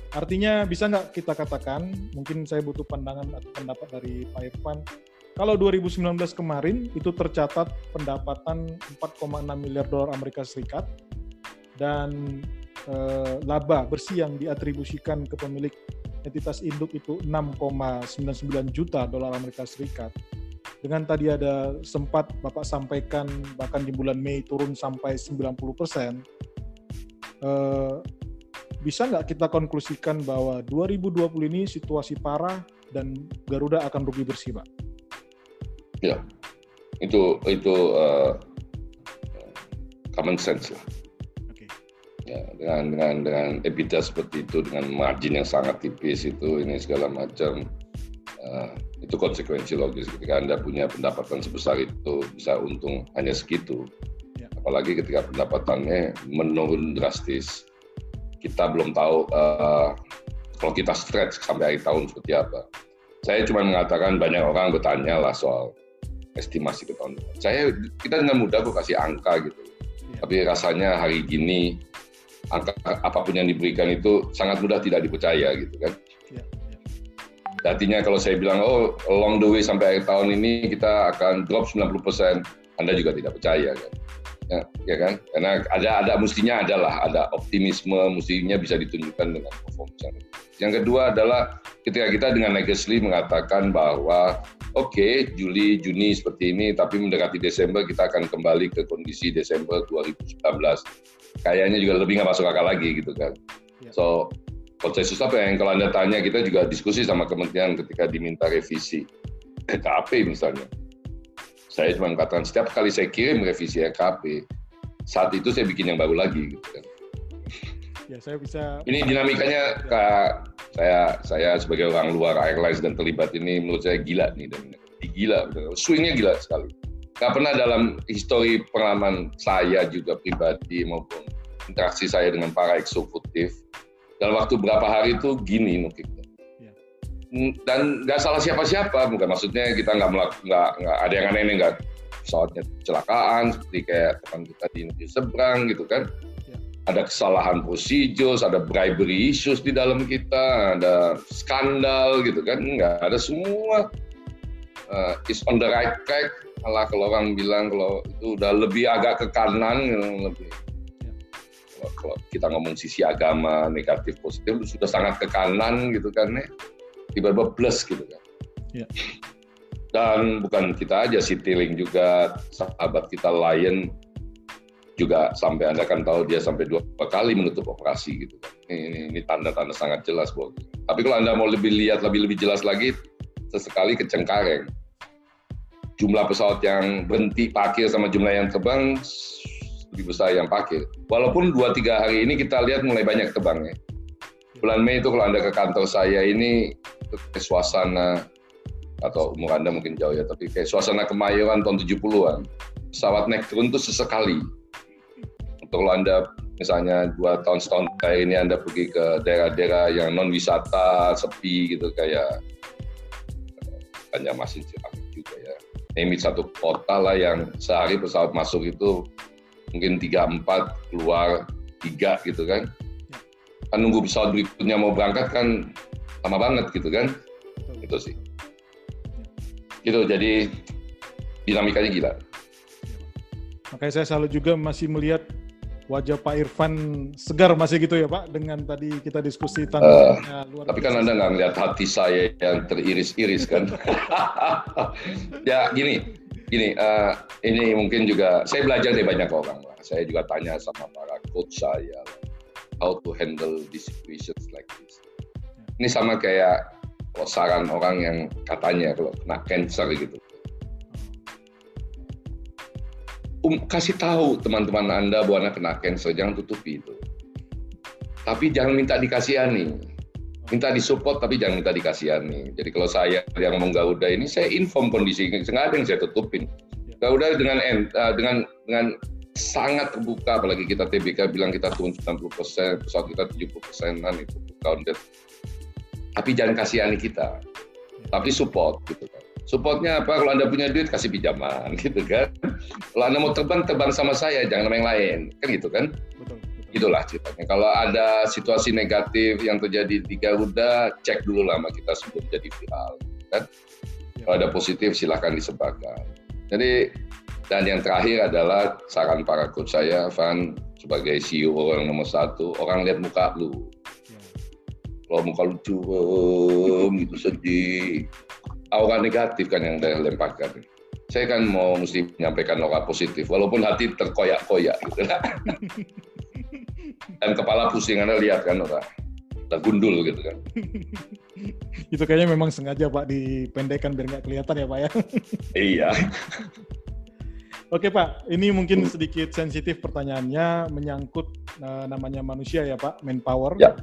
Artinya bisa nggak kita katakan, mungkin saya butuh pandangan atau pendapat dari Pak Irfan, kalau 2019 kemarin itu tercatat pendapatan 4,6 miliar dolar Amerika Serikat dan eh, laba bersih yang diatribusikan ke pemilik entitas induk itu 6,99 juta dolar Amerika Serikat. Dengan tadi ada sempat Bapak sampaikan bahkan di bulan Mei turun sampai 90 persen, eh, bisa nggak kita konklusikan bahwa 2020 ini situasi parah dan Garuda akan rugi bersih, Pak? Ya, itu itu uh, common sense lah. Ya, dengan dengan dengan EBITDA seperti itu, dengan margin yang sangat tipis itu, ini segala macam, uh, itu konsekuensi logis. Ketika anda punya pendapatan sebesar itu, bisa untung hanya segitu. Ya. Apalagi ketika pendapatannya menurun drastis kita belum tahu uh, kalau kita stretch sampai akhir tahun seperti apa. Saya cuma mengatakan banyak orang bertanya lah soal estimasi ke tahun depan. Saya kita dengan mudah kok kasih angka gitu. Ya. Tapi rasanya hari gini angka apa pun yang diberikan itu sangat mudah tidak dipercaya gitu kan. Ya. Ya. Artinya kalau saya bilang oh along the way sampai akhir tahun ini kita akan drop 90%, Anda juga tidak percaya kan ya, ya kan? Karena ada ada mestinya adalah ada optimisme, mestinya bisa ditunjukkan dengan performance yang Yang kedua adalah ketika kita dengan legacy mengatakan bahwa oke okay, Juli Juni seperti ini, tapi mendekati Desember kita akan kembali ke kondisi Desember 2019. Kayaknya juga lebih nggak masuk akal lagi gitu kan. Ya. So konsensus apa yang kalau anda tanya kita juga diskusi sama kementerian ketika diminta revisi KP misalnya saya cuma mengatakan setiap kali saya kirim revisi RKP, saat itu saya bikin yang baru lagi. Gitu kan. Ya, saya bisa. Ini dinamikanya kak saya saya sebagai orang luar airlines dan terlibat ini menurut saya gila nih dan gila, swingnya gila sekali. Gak pernah dalam histori pengalaman saya juga pribadi maupun interaksi saya dengan para eksekutif dalam waktu berapa hari itu gini mungkin. Dan nggak salah siapa-siapa bukan maksudnya kita nggak nggak nggak ada yang aneh nggak pesawatnya kecelakaan seperti kayak teman kita di negeri seberang gitu kan. Ya. ada kesalahan prosedur ada bribery issues di dalam kita ada skandal gitu kan nggak ada semua uh, is on the right track malah kalau orang bilang kalau itu udah lebih agak ke kanan lebih ya. kalau kita ngomong sisi agama negatif positif sudah sangat ke kanan gitu kan ya tiba-tiba plus gitu kan. Ya. Dan bukan kita aja, Citylink juga sahabat kita Lion juga sampai anda kan tahu dia sampai dua kali menutup operasi gitu kan. Ini, ini tanda-tanda sangat jelas bahwa. Tapi kalau anda mau lebih lihat lebih lebih jelas lagi, sesekali ke Cengkareng. Jumlah pesawat yang berhenti parkir sama jumlah yang terbang lebih besar yang parkir. Walaupun dua tiga hari ini kita lihat mulai banyak terbang ya. Bulan Mei itu kalau anda ke kantor saya ini itu suasana atau umur anda mungkin jauh ya, tapi kayak suasana kemayoran tahun 70-an. Pesawat naik turun itu sesekali. Untuk kalau anda misalnya dua tahun setahun kayak ini anda pergi ke daerah-daerah yang non wisata sepi gitu kayak masih Ciamis juga ya. Ini satu kota lah yang sehari pesawat masuk itu mungkin tiga empat keluar tiga gitu kan. Kan nunggu pesawat berikutnya mau berangkat kan lama banget gitu kan. Itu sih. Gitu jadi dinamikanya gila. Makanya saya selalu juga masih melihat wajah Pak Irfan segar masih gitu ya Pak dengan tadi kita diskusi tentang uh, luar tapi kan Anda nggak melihat hati saya yang teriris-iris kan? Ya gini gini uh, ini mungkin juga saya belajar dari banyak orang lah saya juga tanya sama para coach saya how to handle these situations like this. Ini sama kayak kalau saran orang yang katanya kalau kena cancer gitu um, kasih tahu teman-teman Anda bahwa Anda kena cancer, jangan tutupi itu. Tapi jangan minta dikasihani. Minta disupport tapi jangan minta dikasihani. Jadi kalau saya yang ngomong Garuda ini, saya inform kondisi nggak ada yang saya tutupin. Garuda dengan uh, dengan dengan sangat terbuka, apalagi kita TBK bilang kita turun 90 persen, pesawat kita 70 persenan itu counted. Tapi jangan kasihani kita, tapi support gitu kan. Supportnya apa? Kalau Anda punya duit, kasih pinjaman, gitu kan. Kalau Anda mau terbang, terbang sama saya, jangan sama yang lain. Kan gitu kan? Betul, betul. Itulah ceritanya. Kalau ada situasi negatif yang terjadi di Garuda, cek dulu lah sama kita sebelum jadi viral. Kan? Ya. Kalau ada positif, silahkan disebarkan. Jadi, dan yang terakhir adalah saran para coach saya, Van, sebagai CEO orang nomor satu, orang lihat muka lu. Kalau muka lucu, gitu sedih, aura negatif kan yang saya lemparkan. Saya kan mau mesti menyampaikan aura positif, walaupun hati terkoyak-koyak gitu. Dan kepala pusing, Anda lihat kan orang, udah gundul gitu kan. Itu kayaknya memang sengaja Pak dipendekkan biar nggak kelihatan ya Pak ya. iya. Oke Pak, ini mungkin sedikit sensitif pertanyaannya menyangkut uh, namanya manusia ya Pak, manpower. Ya.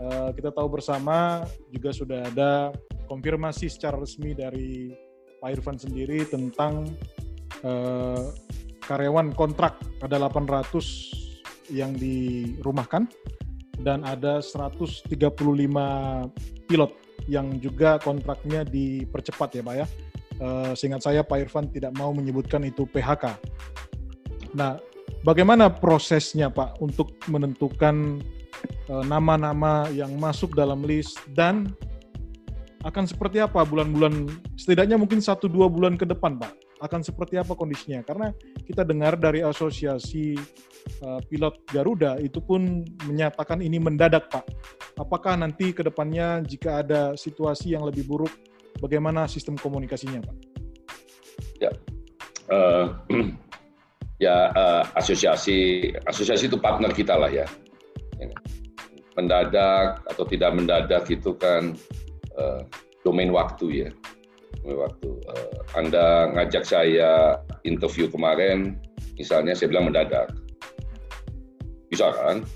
Uh, kita tahu bersama juga sudah ada konfirmasi secara resmi dari Pak Irfan sendiri tentang uh, karyawan kontrak ada 800 yang dirumahkan dan ada 135 pilot yang juga kontraknya dipercepat ya Pak ya. Uh, seingat saya Pak Irfan tidak mau menyebutkan itu PHK. Nah, bagaimana prosesnya Pak untuk menentukan eh, nama-nama uh, yang masuk dalam list dan akan seperti apa bulan-bulan setidaknya mungkin satu dua bulan ke depan pak akan seperti apa kondisinya? Karena kita dengar dari asosiasi uh, pilot Garuda itu pun menyatakan ini mendadak pak. Apakah nanti ke depannya jika ada situasi yang lebih buruk bagaimana sistem komunikasinya pak? Ya uh, ya uh, asosiasi asosiasi itu partner kita lah ya mendadak atau tidak mendadak itu kan uh, domain waktu ya. Domain waktu. Uh, Anda ngajak saya interview kemarin, misalnya saya bilang mendadak. Bisa kan?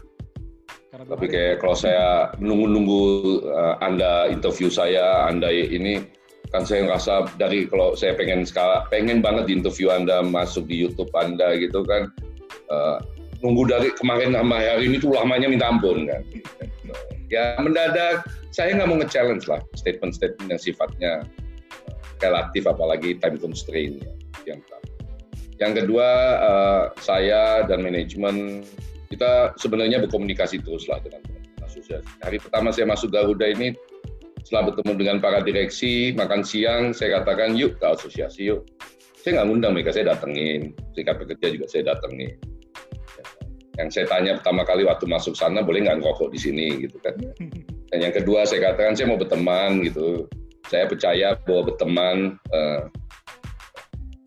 Karena Tapi kayak kalau saya menunggu-nunggu uh, Anda interview saya, Anda ini kan saya ngerasa dari kalau saya pengen skala pengen banget di interview Anda masuk di YouTube Anda gitu kan uh, nunggu dari kemarin sama hari ini tuh lamanya minta ampun kan ya mendadak saya nggak mau nge-challenge lah statement-statement yang sifatnya eh, relatif apalagi time constraint yang pertama. Yang kedua uh, saya dan manajemen kita sebenarnya berkomunikasi terus lah dengan asosiasi. Hari pertama saya masuk Garuda ini setelah bertemu dengan para direksi makan siang saya katakan yuk ke asosiasi yuk. Saya nggak ngundang mereka saya datengin, serikat pekerja juga saya datengin yang saya tanya pertama kali waktu masuk sana boleh nggak ngerokok di sini? Gitu kan. Dan yang kedua saya katakan saya mau berteman gitu. Saya percaya bahwa berteman uh,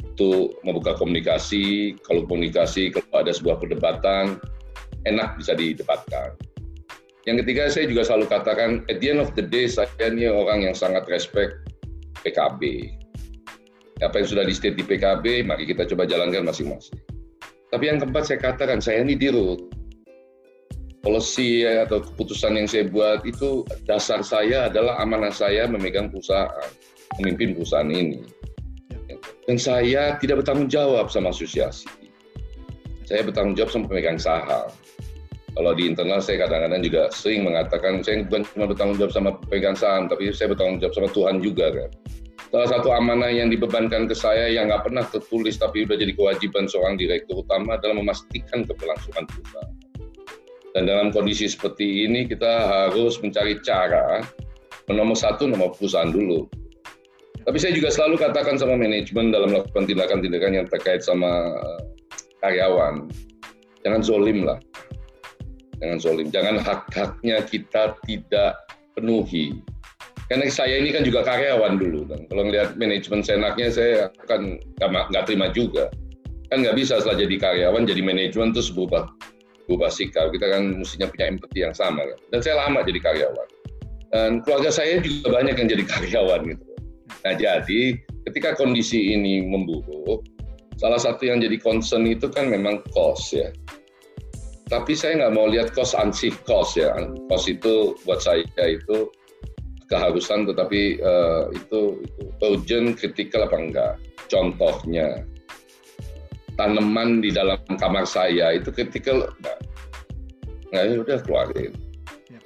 itu membuka komunikasi. Kalau komunikasi kalau ada sebuah perdebatan enak bisa didebatkan. Yang ketiga saya juga selalu katakan at the end of the day saya ini orang yang sangat respect PKB Apa yang sudah di state di PKB, mari kita coba jalankan masing-masing. Tapi yang keempat saya katakan, saya ini dirut. Policy atau keputusan yang saya buat itu dasar saya adalah amanah saya memegang perusahaan, memimpin perusahaan ini. Dan saya tidak bertanggung jawab sama asosiasi. Saya bertanggung jawab sama pemegang saham. Kalau di internal saya kadang-kadang juga sering mengatakan saya bukan cuma bertanggung jawab sama pemegang saham, tapi saya bertanggung jawab sama Tuhan juga kan. Salah satu amanah yang dibebankan ke saya yang nggak pernah tertulis tapi sudah jadi kewajiban seorang direktur utama adalah memastikan keberlangsungan perusahaan. Dan dalam kondisi seperti ini kita harus mencari cara nomor satu nomor perusahaan dulu. Tapi saya juga selalu katakan sama manajemen dalam melakukan tindakan-tindakan yang terkait sama eh, karyawan, jangan zolim lah, jangan zolim, jangan hak-haknya kita tidak penuhi. Karena saya ini kan juga karyawan dulu, dan kalau ngelihat manajemen senaknya saya akan nggak terima juga. Kan nggak bisa setelah jadi karyawan jadi manajemen terus berubah berubah sikap. Kita kan mestinya punya empati yang sama kan. Dan saya lama jadi karyawan. Dan keluarga saya juga banyak yang jadi karyawan gitu. Nah jadi ketika kondisi ini memburuk, salah satu yang jadi concern itu kan memang cost ya. Tapi saya nggak mau lihat cost ansih cost ya. Cost itu buat saya itu keharusan tetapi uh, itu, itu urgent, critical apa enggak. Contohnya tanaman di dalam kamar saya itu critical Nah, ya udah keluarin. Ya.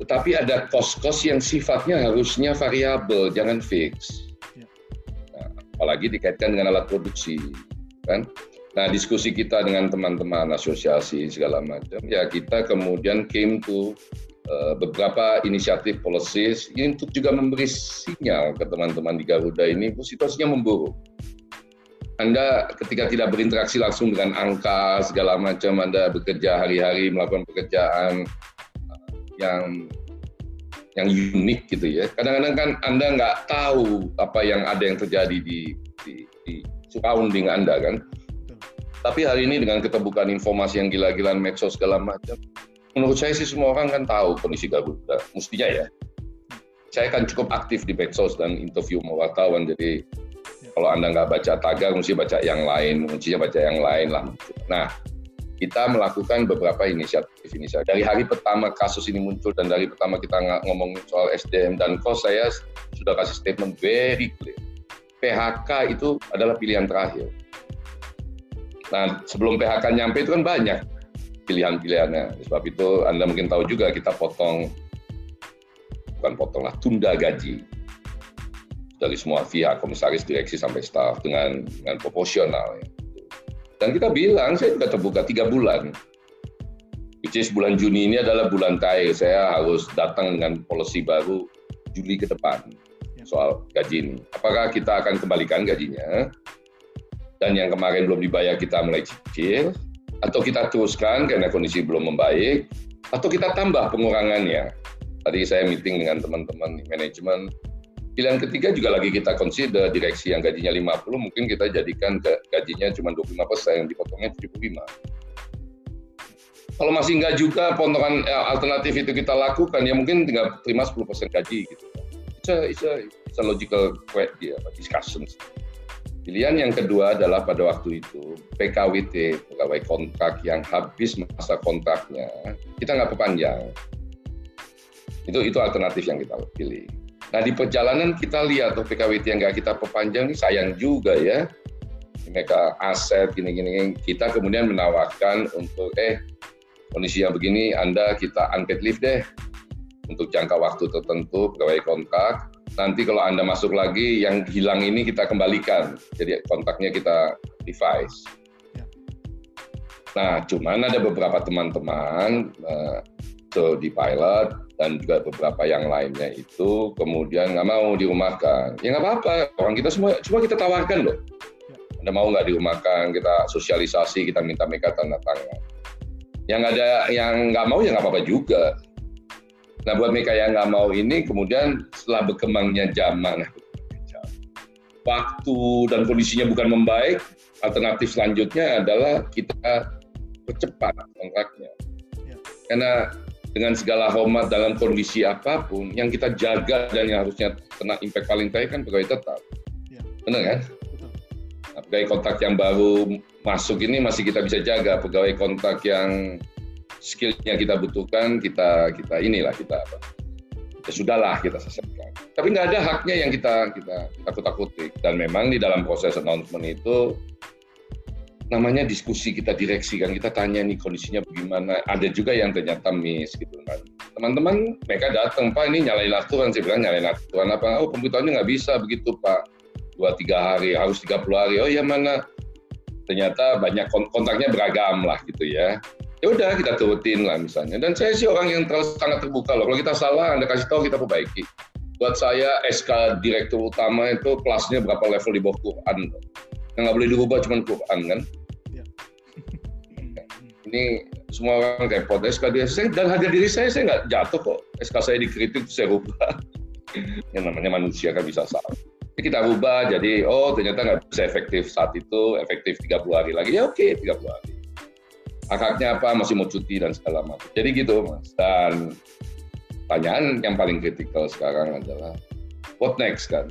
Tetapi ada kos-kos yang sifatnya harusnya variabel, jangan fix. Ya. Nah, apalagi dikaitkan dengan alat produksi, kan? Nah, diskusi kita dengan teman-teman asosiasi segala macam, ya kita kemudian came to beberapa inisiatif policies ini untuk juga memberi sinyal ke teman-teman di Garuda ini, situasinya memburuk anda ketika tidak berinteraksi langsung dengan angka segala macam, Anda bekerja hari-hari melakukan pekerjaan uh, yang yang unik gitu ya. Kadang-kadang kan Anda nggak tahu apa yang ada yang terjadi di, di, di surrounding Anda kan. Tapi hari ini dengan keterbukaan informasi yang gila-gilaan medsos segala macam, menurut saya sih semua orang kan tahu kondisi Garuda, mestinya ya. Saya kan cukup aktif di medsos dan interview wartawan, jadi kalau Anda nggak baca tagar, mesti baca yang lain, mestinya baca yang lain lah. Nah, kita melakukan beberapa inisiatif-inisiatif. Dari hari pertama kasus ini muncul dan dari pertama kita ngomong soal SDM dan kos, saya sudah kasih statement very clear. PHK itu adalah pilihan terakhir. Nah, sebelum PHK nyampe itu kan banyak pilihan-pilihannya. Sebab itu Anda mungkin tahu juga kita potong, bukan potong lah, tunda gaji dari semua pihak, komisaris, direksi sampai staff dengan dengan proporsional. Ya. Dan kita bilang, saya juga terbuka tiga bulan. Which is bulan Juni ini adalah bulan cair. Saya harus datang dengan polisi baru Juli ke depan ya. soal gaji ini. Apakah kita akan kembalikan gajinya? Dan yang kemarin belum dibayar kita mulai cicil, atau kita teruskan karena kondisi belum membaik, atau kita tambah pengurangannya. Tadi saya meeting dengan teman-teman manajemen, Pilihan ketiga juga lagi kita consider direksi yang gajinya 50 mungkin kita jadikan gajinya cuma 25 persen, dipotongnya 75. Kalau masih enggak juga potongan eh, alternatif itu kita lakukan, ya mungkin tinggal terima 10 persen gaji gitu. It's a, it's a, it's a logical discussion. Pilihan yang kedua adalah pada waktu itu PKWT, pegawai kontrak yang habis masa kontraknya, kita nggak perpanjang. Itu itu alternatif yang kita pilih. Nah di perjalanan kita lihat tuh PKWT yang nggak kita perpanjang ini sayang juga ya. Mereka aset gini-gini kita kemudian menawarkan untuk eh kondisi yang begini Anda kita unpaid leave deh untuk jangka waktu tertentu pegawai kontrak. Nanti kalau Anda masuk lagi yang hilang ini kita kembalikan. Jadi kontraknya kita revise. Ya. Nah, cuman ada beberapa teman-teman uh, so di pilot dan juga beberapa yang lainnya itu kemudian nggak mau dirumahkan. Ya nggak apa-apa, orang kita semua, cuma kita tawarkan loh. Anda mau nggak dirumahkan, kita sosialisasi, kita minta mereka tanda tangan. Yang ada yang nggak mau ya nggak apa-apa juga. Nah buat mereka yang nggak mau ini kemudian setelah berkembangnya zaman, waktu dan kondisinya bukan membaik, alternatif selanjutnya adalah kita percepat kontraknya. Ya. Karena dengan segala hormat dalam kondisi apa pun, yang kita jaga dan yang harusnya kena impact paling baik kan pegawai tetap. Ya. Benar kan? Betul. Nah, pegawai kontrak yang baru masuk ini masih kita bisa jaga. Pegawai kontrak yang skillnya kita butuhkan, kita kita inilah kita apa? Ya sudahlah kita selesaikan. Tapi nggak ada haknya yang kita kita takut-takuti. Dan memang di dalam proses announcement itu namanya diskusi kita direksi kan kita tanya nih kondisinya bagaimana ada juga yang ternyata miss gitu kan teman-teman mereka datang pak ini nyalain aturan saya bilang nyalain aturan apa oh pemberitahuannya nggak bisa begitu pak dua tiga hari harus tiga puluh hari oh ya mana ternyata banyak kontaknya beragam lah gitu ya ya udah kita turutin lah misalnya. Dan saya sih orang yang terlalu sangat terbuka loh. Kalau kita salah anda kasih tahu kita perbaiki. Buat saya SK direktur utama itu kelasnya berapa level di bawah Quran yang nggak boleh dirubah cuma Quran kan? Ya. ini semua orang repot. SK dia saya dan harga diri saya saya nggak jatuh kok. SK saya dikritik saya rubah. Yang namanya manusia kan bisa salah. Jadi kita rubah jadi oh ternyata nggak bisa efektif saat itu efektif 30 hari lagi. Ya oke okay, 30 hari hak-haknya apa masih mau cuti dan segala macam. Jadi gitu mas. Dan pertanyaan yang paling kritikal sekarang adalah what next kan?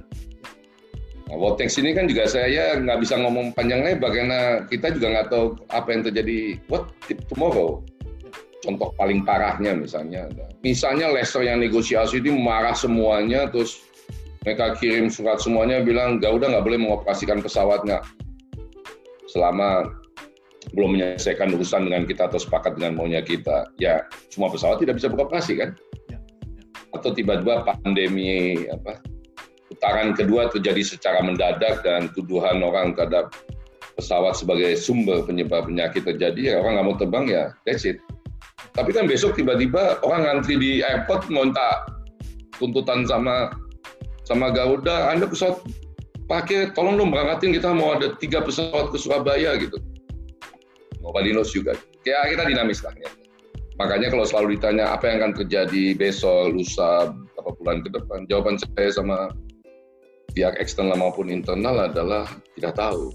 Nah, Vortex ini kan juga saya nggak bisa ngomong panjang lebar karena kita juga nggak tahu apa yang terjadi. What tomorrow. Contoh paling parahnya misalnya, misalnya Leicester yang negosiasi itu marah semuanya, terus mereka kirim surat semuanya bilang Garuda nggak boleh mengoperasikan pesawatnya. Selama belum menyelesaikan urusan dengan kita atau sepakat dengan maunya kita. Ya, semua pesawat tidak bisa beroperasi kan? Ya, ya. Atau tiba-tiba pandemi apa putaran kedua terjadi secara mendadak dan tuduhan orang terhadap pesawat sebagai sumber penyebab penyakit terjadi, ya orang nggak mau terbang ya that's it. Tapi kan besok tiba-tiba orang ngantri di airport minta tuntutan sama sama Garuda, Anda pesawat pakai, tolong dong berangkatin kita mau ada tiga pesawat ke Surabaya gitu. Knows juga. Ya kita dinamis lah ya. Makanya kalau selalu ditanya apa yang akan terjadi besok, lusa, beberapa bulan ke depan, jawaban saya sama pihak eksternal maupun internal adalah tidak tahu.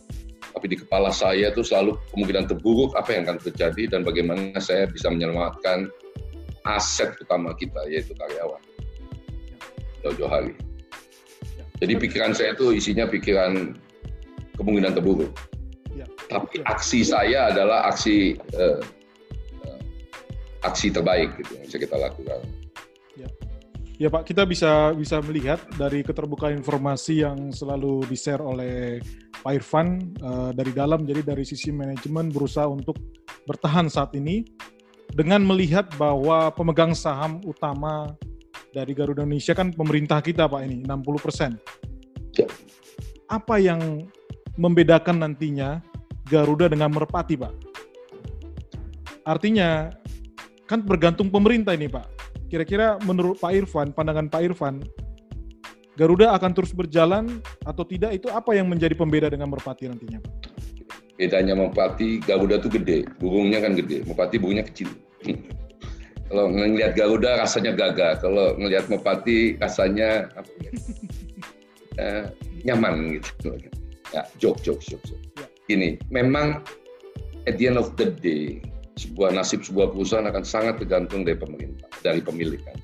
Tapi di kepala saya itu selalu kemungkinan terburuk apa yang akan terjadi dan bagaimana saya bisa menyelamatkan aset utama kita yaitu karyawan. Jauh-jauh hari. Jadi pikiran saya itu isinya pikiran kemungkinan terburuk. Ya. Tapi aksi saya adalah aksi eh, eh, aksi terbaik gitu yang bisa kita lakukan. Ya Pak, kita bisa bisa melihat dari keterbukaan informasi yang selalu di-share oleh Pak Irfan uh, dari dalam, jadi dari sisi manajemen berusaha untuk bertahan saat ini dengan melihat bahwa pemegang saham utama dari Garuda Indonesia kan pemerintah kita Pak ini 60 persen. Ya. Apa yang membedakan nantinya Garuda dengan Merpati Pak? Artinya kan bergantung pemerintah ini Pak Kira-kira menurut Pak Irfan, pandangan Pak Irfan, Garuda akan terus berjalan atau tidak itu apa yang menjadi pembeda dengan Merpati nantinya? Bedanya Merpati, Garuda tuh gede, burungnya kan gede, Merpati burungnya kecil. kalau ngelihat Garuda rasanya gagah, kalau ngelihat Merpati rasanya apa ya, uh, nyaman gitu. Ya, joke, joke, joke, joke. Ya. Ini memang at the end of the day sebuah nasib sebuah perusahaan akan sangat tergantung dari pemerintah, dari pemilik kan.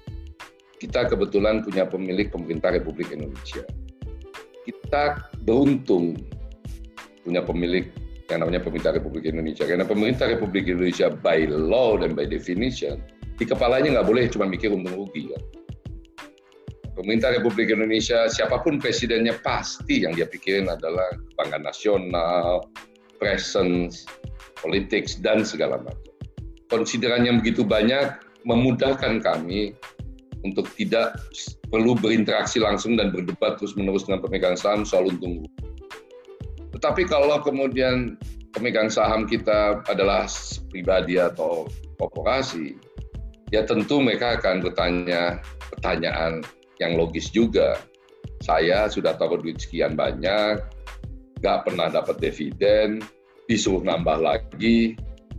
Kita kebetulan punya pemilik pemerintah Republik Indonesia. Kita beruntung punya pemilik yang namanya pemerintah Republik Indonesia. Karena pemerintah Republik Indonesia by law dan by definition, di kepalanya nggak boleh cuma mikir untung rugi kan. Pemerintah Republik Indonesia, siapa pun presidennya pasti yang dia pikirin adalah kebanggaan nasional, presence, politik, dan segala macam. Konsideran begitu banyak memudahkan kami untuk tidak perlu berinteraksi langsung dan berdebat terus-menerus dengan pemegang saham soal untung. Tetapi kalau kemudian pemegang saham kita adalah pribadi atau korporasi, ya tentu mereka akan bertanya pertanyaan yang logis juga. Saya sudah taruh duit sekian banyak, nggak pernah dapat dividen, disuruh nambah lagi,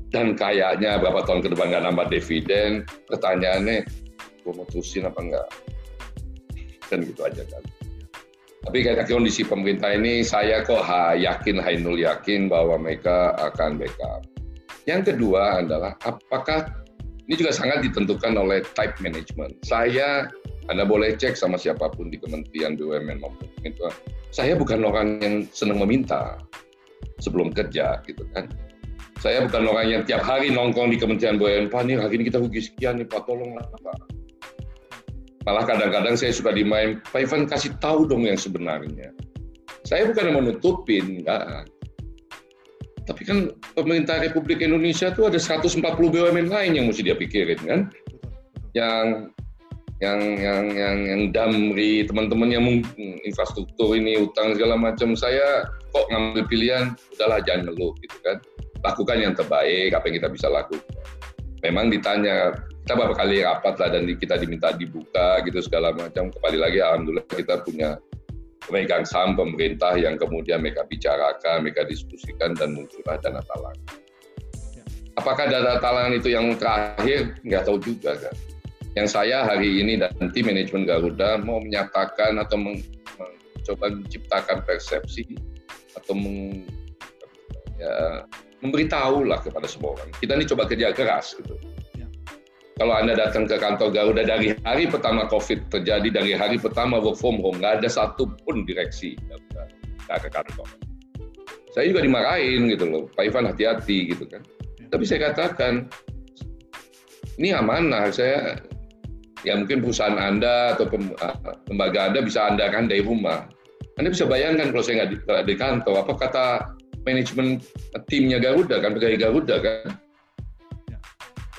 dan kayaknya berapa tahun ke depan nggak nambah dividen, pertanyaannya, gue mau terusin apa enggak? Dan gitu aja kan. Tapi karena kondisi pemerintah ini, saya kok ha, yakin, Hainul yakin bahwa mereka akan backup. Yang kedua adalah apakah ini juga sangat ditentukan oleh type management. Saya, Anda boleh cek sama siapa pun di Kementerian BUMN maupun itu. Saya bukan orang yang senang meminta sebelum kerja gitu kan. Saya bukan orang yang tiap hari nongkrong di Kementerian BUMN, Pak, nih hari ini kita rugi sekian nih, Pak, tolonglah Pak. Malah kadang-kadang saya suka dimain, Pak Ivan kasih tahu dong yang sebenarnya. Saya bukan yang menutupin, enggak. Tapi kan pemerintah Republik Indonesia itu ada 140 BUMN lain yang mesti dia pikirin kan. Yang yang yang yang yang damri teman-teman yang infrastruktur ini utang segala macam. Saya kok ngambil pilihan udahlah jangan ngeluh gitu kan. Lakukan yang terbaik apa yang kita bisa lakukan. Memang ditanya kita beberapa kali rapat lah dan kita diminta dibuka gitu segala macam. Kembali lagi alhamdulillah kita punya pemegang saham pemerintah yang kemudian mereka bicarakan mereka diskusikan dan muncullah dana talangan. Ya. apakah dana talangan itu yang terakhir? Nggak tahu juga kan yang saya hari ini dan tim manajemen Garuda mau menyatakan atau mencoba menciptakan persepsi atau meng, ya, memberitahu lah kepada semua orang. Kita ini coba kerja keras gitu. Ya. Kalau Anda datang ke kantor Garuda dari hari pertama COVID terjadi, dari hari pertama work from home, nggak ada satupun direksi Garuda ke kantor. Saya juga dimarahin gitu loh, Pak Ivan hati-hati gitu kan. Ya. Tapi saya katakan, ini amanah, saya ya mungkin perusahaan Anda atau ah, lembaga Anda bisa Anda kan dari rumah. Anda bisa bayangkan kalau saya nggak di, di kantor, apa kata manajemen timnya Garuda kan, pegawai Garuda kan, ya.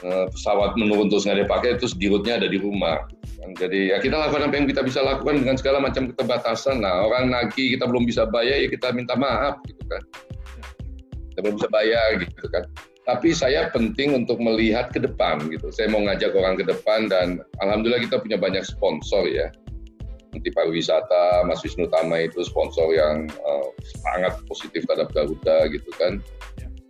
Eh, pesawat menurun terus nggak dipakai, terus dirutnya ada di rumah. Jadi ya kita lakukan apa yang kita bisa lakukan dengan segala macam keterbatasan. Nah orang nagih kita belum bisa bayar ya kita minta maaf gitu kan. Ya. Kita belum bisa bayar gitu kan tapi saya penting untuk melihat ke depan gitu. Saya mau ngajak orang ke depan dan alhamdulillah kita punya banyak sponsor ya. Nanti pariwisata, Mas Wisnu Tama itu sponsor yang uh, sangat positif terhadap Garuda gitu kan.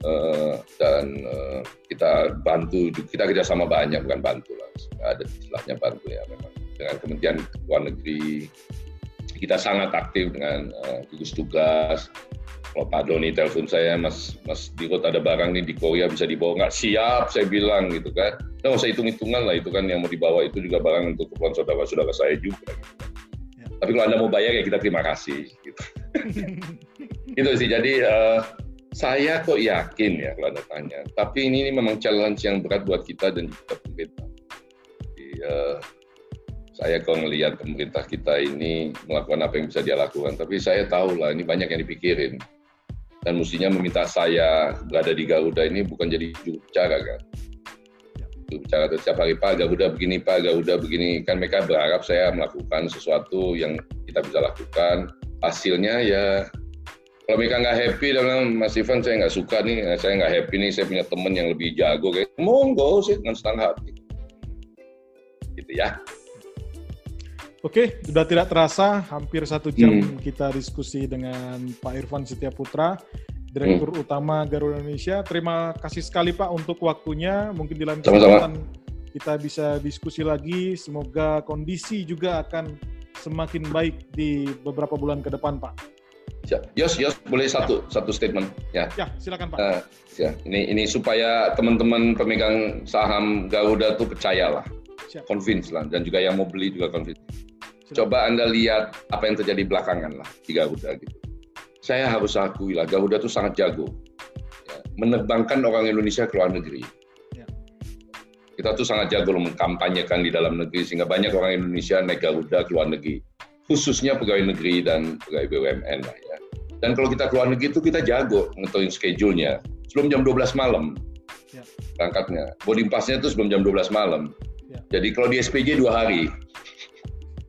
Uh, dan uh, kita bantu, kita kerjasama banyak bukan bantu lah, ada istilahnya bantu ya memang dengan Kementerian Luar Negeri. Kita sangat aktif dengan uh, gugus tugas, kalau Pak Doni telepon saya, Mas Mas Dirut ada barang nih di Korea bisa dibawa nggak? Siap, saya bilang gitu kan. Nah, usah hitung-hitungan lah itu kan yang mau dibawa itu juga barang untuk keperluan saudara-saudara saya juga. Gitu. Ya. Tapi kalau anda mau bayar ya kita terima kasih. Gitu. itu sih. Jadi uh, saya kok yakin ya kalau anda tanya. Tapi ini, ini memang challenge yang berat buat kita dan juga pemerintah. Jadi, uh, saya kalau melihat pemerintah kita ini melakukan apa yang bisa dia lakukan, tapi saya tahu lah ini banyak yang dipikirin. Dan mestinya meminta saya berada di Garuda ini bukan jadi juru bicara kan? Juru bicara setiap hari Pak Garuda begini Pak Garuda begini. Kan mereka berharap saya melakukan sesuatu yang kita bisa lakukan. Hasilnya ya kalau mereka nggak happy dengan Mas Ivan saya nggak suka nih. Saya nggak happy nih saya punya teman yang lebih jago kayak monggo sih dengan setengah hati. Gitu ya Oke, sudah tidak terasa hampir satu jam hmm. kita diskusi dengan Pak Irfan Setiaputra, Direktur hmm. Utama Garuda Indonesia. Terima kasih sekali Pak untuk waktunya. Mungkin di lain kesempatan kita bisa diskusi lagi. Semoga kondisi juga akan semakin baik di beberapa bulan ke depan Pak. Ya, Yos, Yos, boleh satu ya. satu statement ya? Ya, silakan Pak. Uh, ya, ini ini supaya teman-teman pemegang saham Garuda tuh percayalah, Siap. convince lah, dan juga yang mau beli juga convince Coba Anda lihat apa yang terjadi belakangan lah di Garuda gitu. Saya harus akui lah, Garuda itu sangat jago. Ya, menerbangkan orang Indonesia ke luar negeri. Ya. Kita tuh sangat jago loh mengkampanyekan di dalam negeri, sehingga banyak orang Indonesia naik Garuda ke luar negeri. Khususnya pegawai negeri dan pegawai BUMN lah ya. Dan kalau kita keluar negeri itu kita jago ngetoin schedule-nya. Sebelum jam 12 malam ya. berangkatnya. Boarding pass-nya itu sebelum jam 12 malam. Ya. Jadi kalau di SPJ dua hari,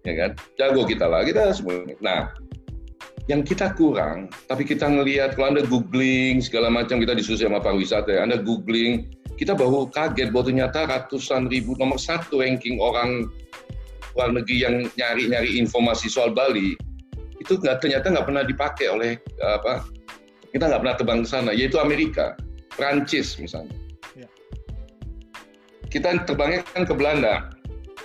ya kan? Jago kita lah, kita semua. Nah, yang kita kurang, tapi kita ngelihat kalau anda googling segala macam kita disusul sama pariwisata, ya, anda googling, kita baru kaget bahwa ternyata ratusan ribu nomor satu ranking orang luar negeri yang nyari-nyari informasi soal Bali itu nggak ternyata nggak pernah dipakai oleh apa kita nggak pernah terbang ke sana yaitu Amerika, Prancis misalnya. Ya. Kita terbangnya kan ke Belanda,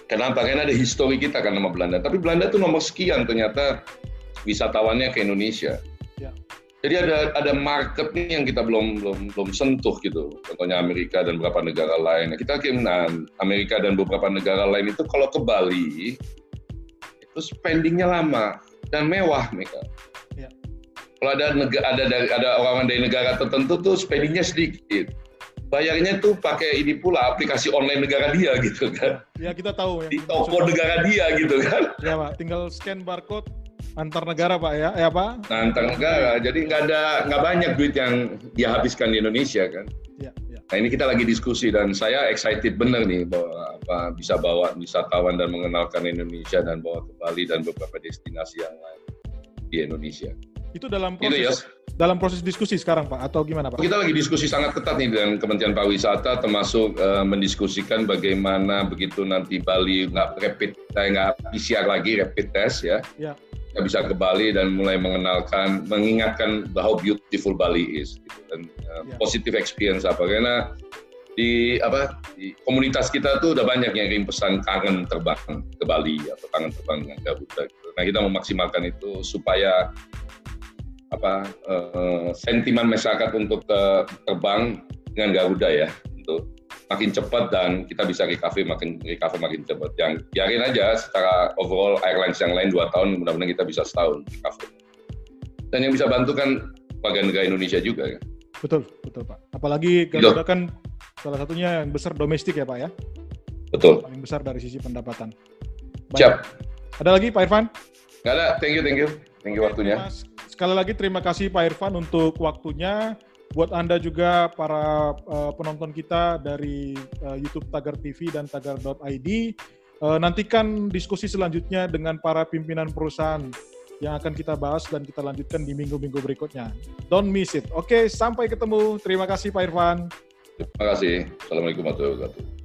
Kenapa? Karena ada histori kita kan nama Belanda. Tapi Belanda itu nomor sekian ternyata wisatawannya ke Indonesia. Ya. Jadi ada ada market nih yang kita belum belum belum sentuh gitu. Contohnya Amerika dan beberapa negara lain. Nah, kita nah, Amerika dan beberapa negara lain itu kalau ke Bali itu spendingnya lama dan mewah mereka. Ya. Kalau ada negara ada ada orang dari negara tertentu tuh spendingnya sedikit. Bayarnya tuh pakai ini pula aplikasi online negara dia gitu kan. Ya kita tahu. Di toko negara dia gitu kan. Ya Pak, tinggal scan barcode antar negara Pak ya, ya Pak? Nah, antar negara, jadi nggak ada nggak banyak duit yang dia habiskan di Indonesia kan. Ya, ya. Nah ini kita lagi diskusi dan saya excited bener nih bahwa apa bisa bawa wisatawan dan mengenalkan Indonesia dan bawa ke Bali dan beberapa destinasi yang lain di Indonesia. Itu dalam proses itu ya. dalam proses diskusi sekarang Pak atau gimana Pak? Kita lagi diskusi sangat ketat nih dengan Kementerian Pariwisata termasuk uh, mendiskusikan bagaimana begitu nanti Bali nggak rapid eh, nggak PCR lagi rapid test ya. ya. Kita bisa ke Bali dan mulai mengenalkan mengingatkan how beautiful Bali is gitu. dan uh, ya. positive experience apa karena di apa di komunitas kita tuh udah banyak yang kirim pesan kangen terbang ke Bali atau kangen terbang dengan Garuda. Gitu. Nah kita memaksimalkan itu supaya apa uh, sentimen masyarakat untuk uh, terbang dengan Garuda ya untuk makin cepat dan kita bisa recovery makin recover makin cepat. Yang biarin aja secara overall airlines yang lain dua tahun mudah-mudahan kita bisa setahun recover. Dan yang bisa bantu kan warga negara Indonesia juga ya. Betul, betul Pak. Apalagi Garuda betul. kan salah satunya yang besar domestik ya Pak ya. Betul. Paling besar dari sisi pendapatan. Baik. Siap. Ada lagi Pak Irfan? Nggak ada, thank you, thank you. Thank you waktunya. Mas, sekali lagi terima kasih Pak Irfan untuk waktunya. Buat Anda juga para uh, penonton kita dari uh, YouTube Tagar TV dan tagar.id, uh, nantikan diskusi selanjutnya dengan para pimpinan perusahaan yang akan kita bahas dan kita lanjutkan di minggu-minggu berikutnya. Don't miss it. Oke, sampai ketemu. Terima kasih Pak Irfan. Terima kasih. Assalamualaikum warahmatullahi wabarakatuh.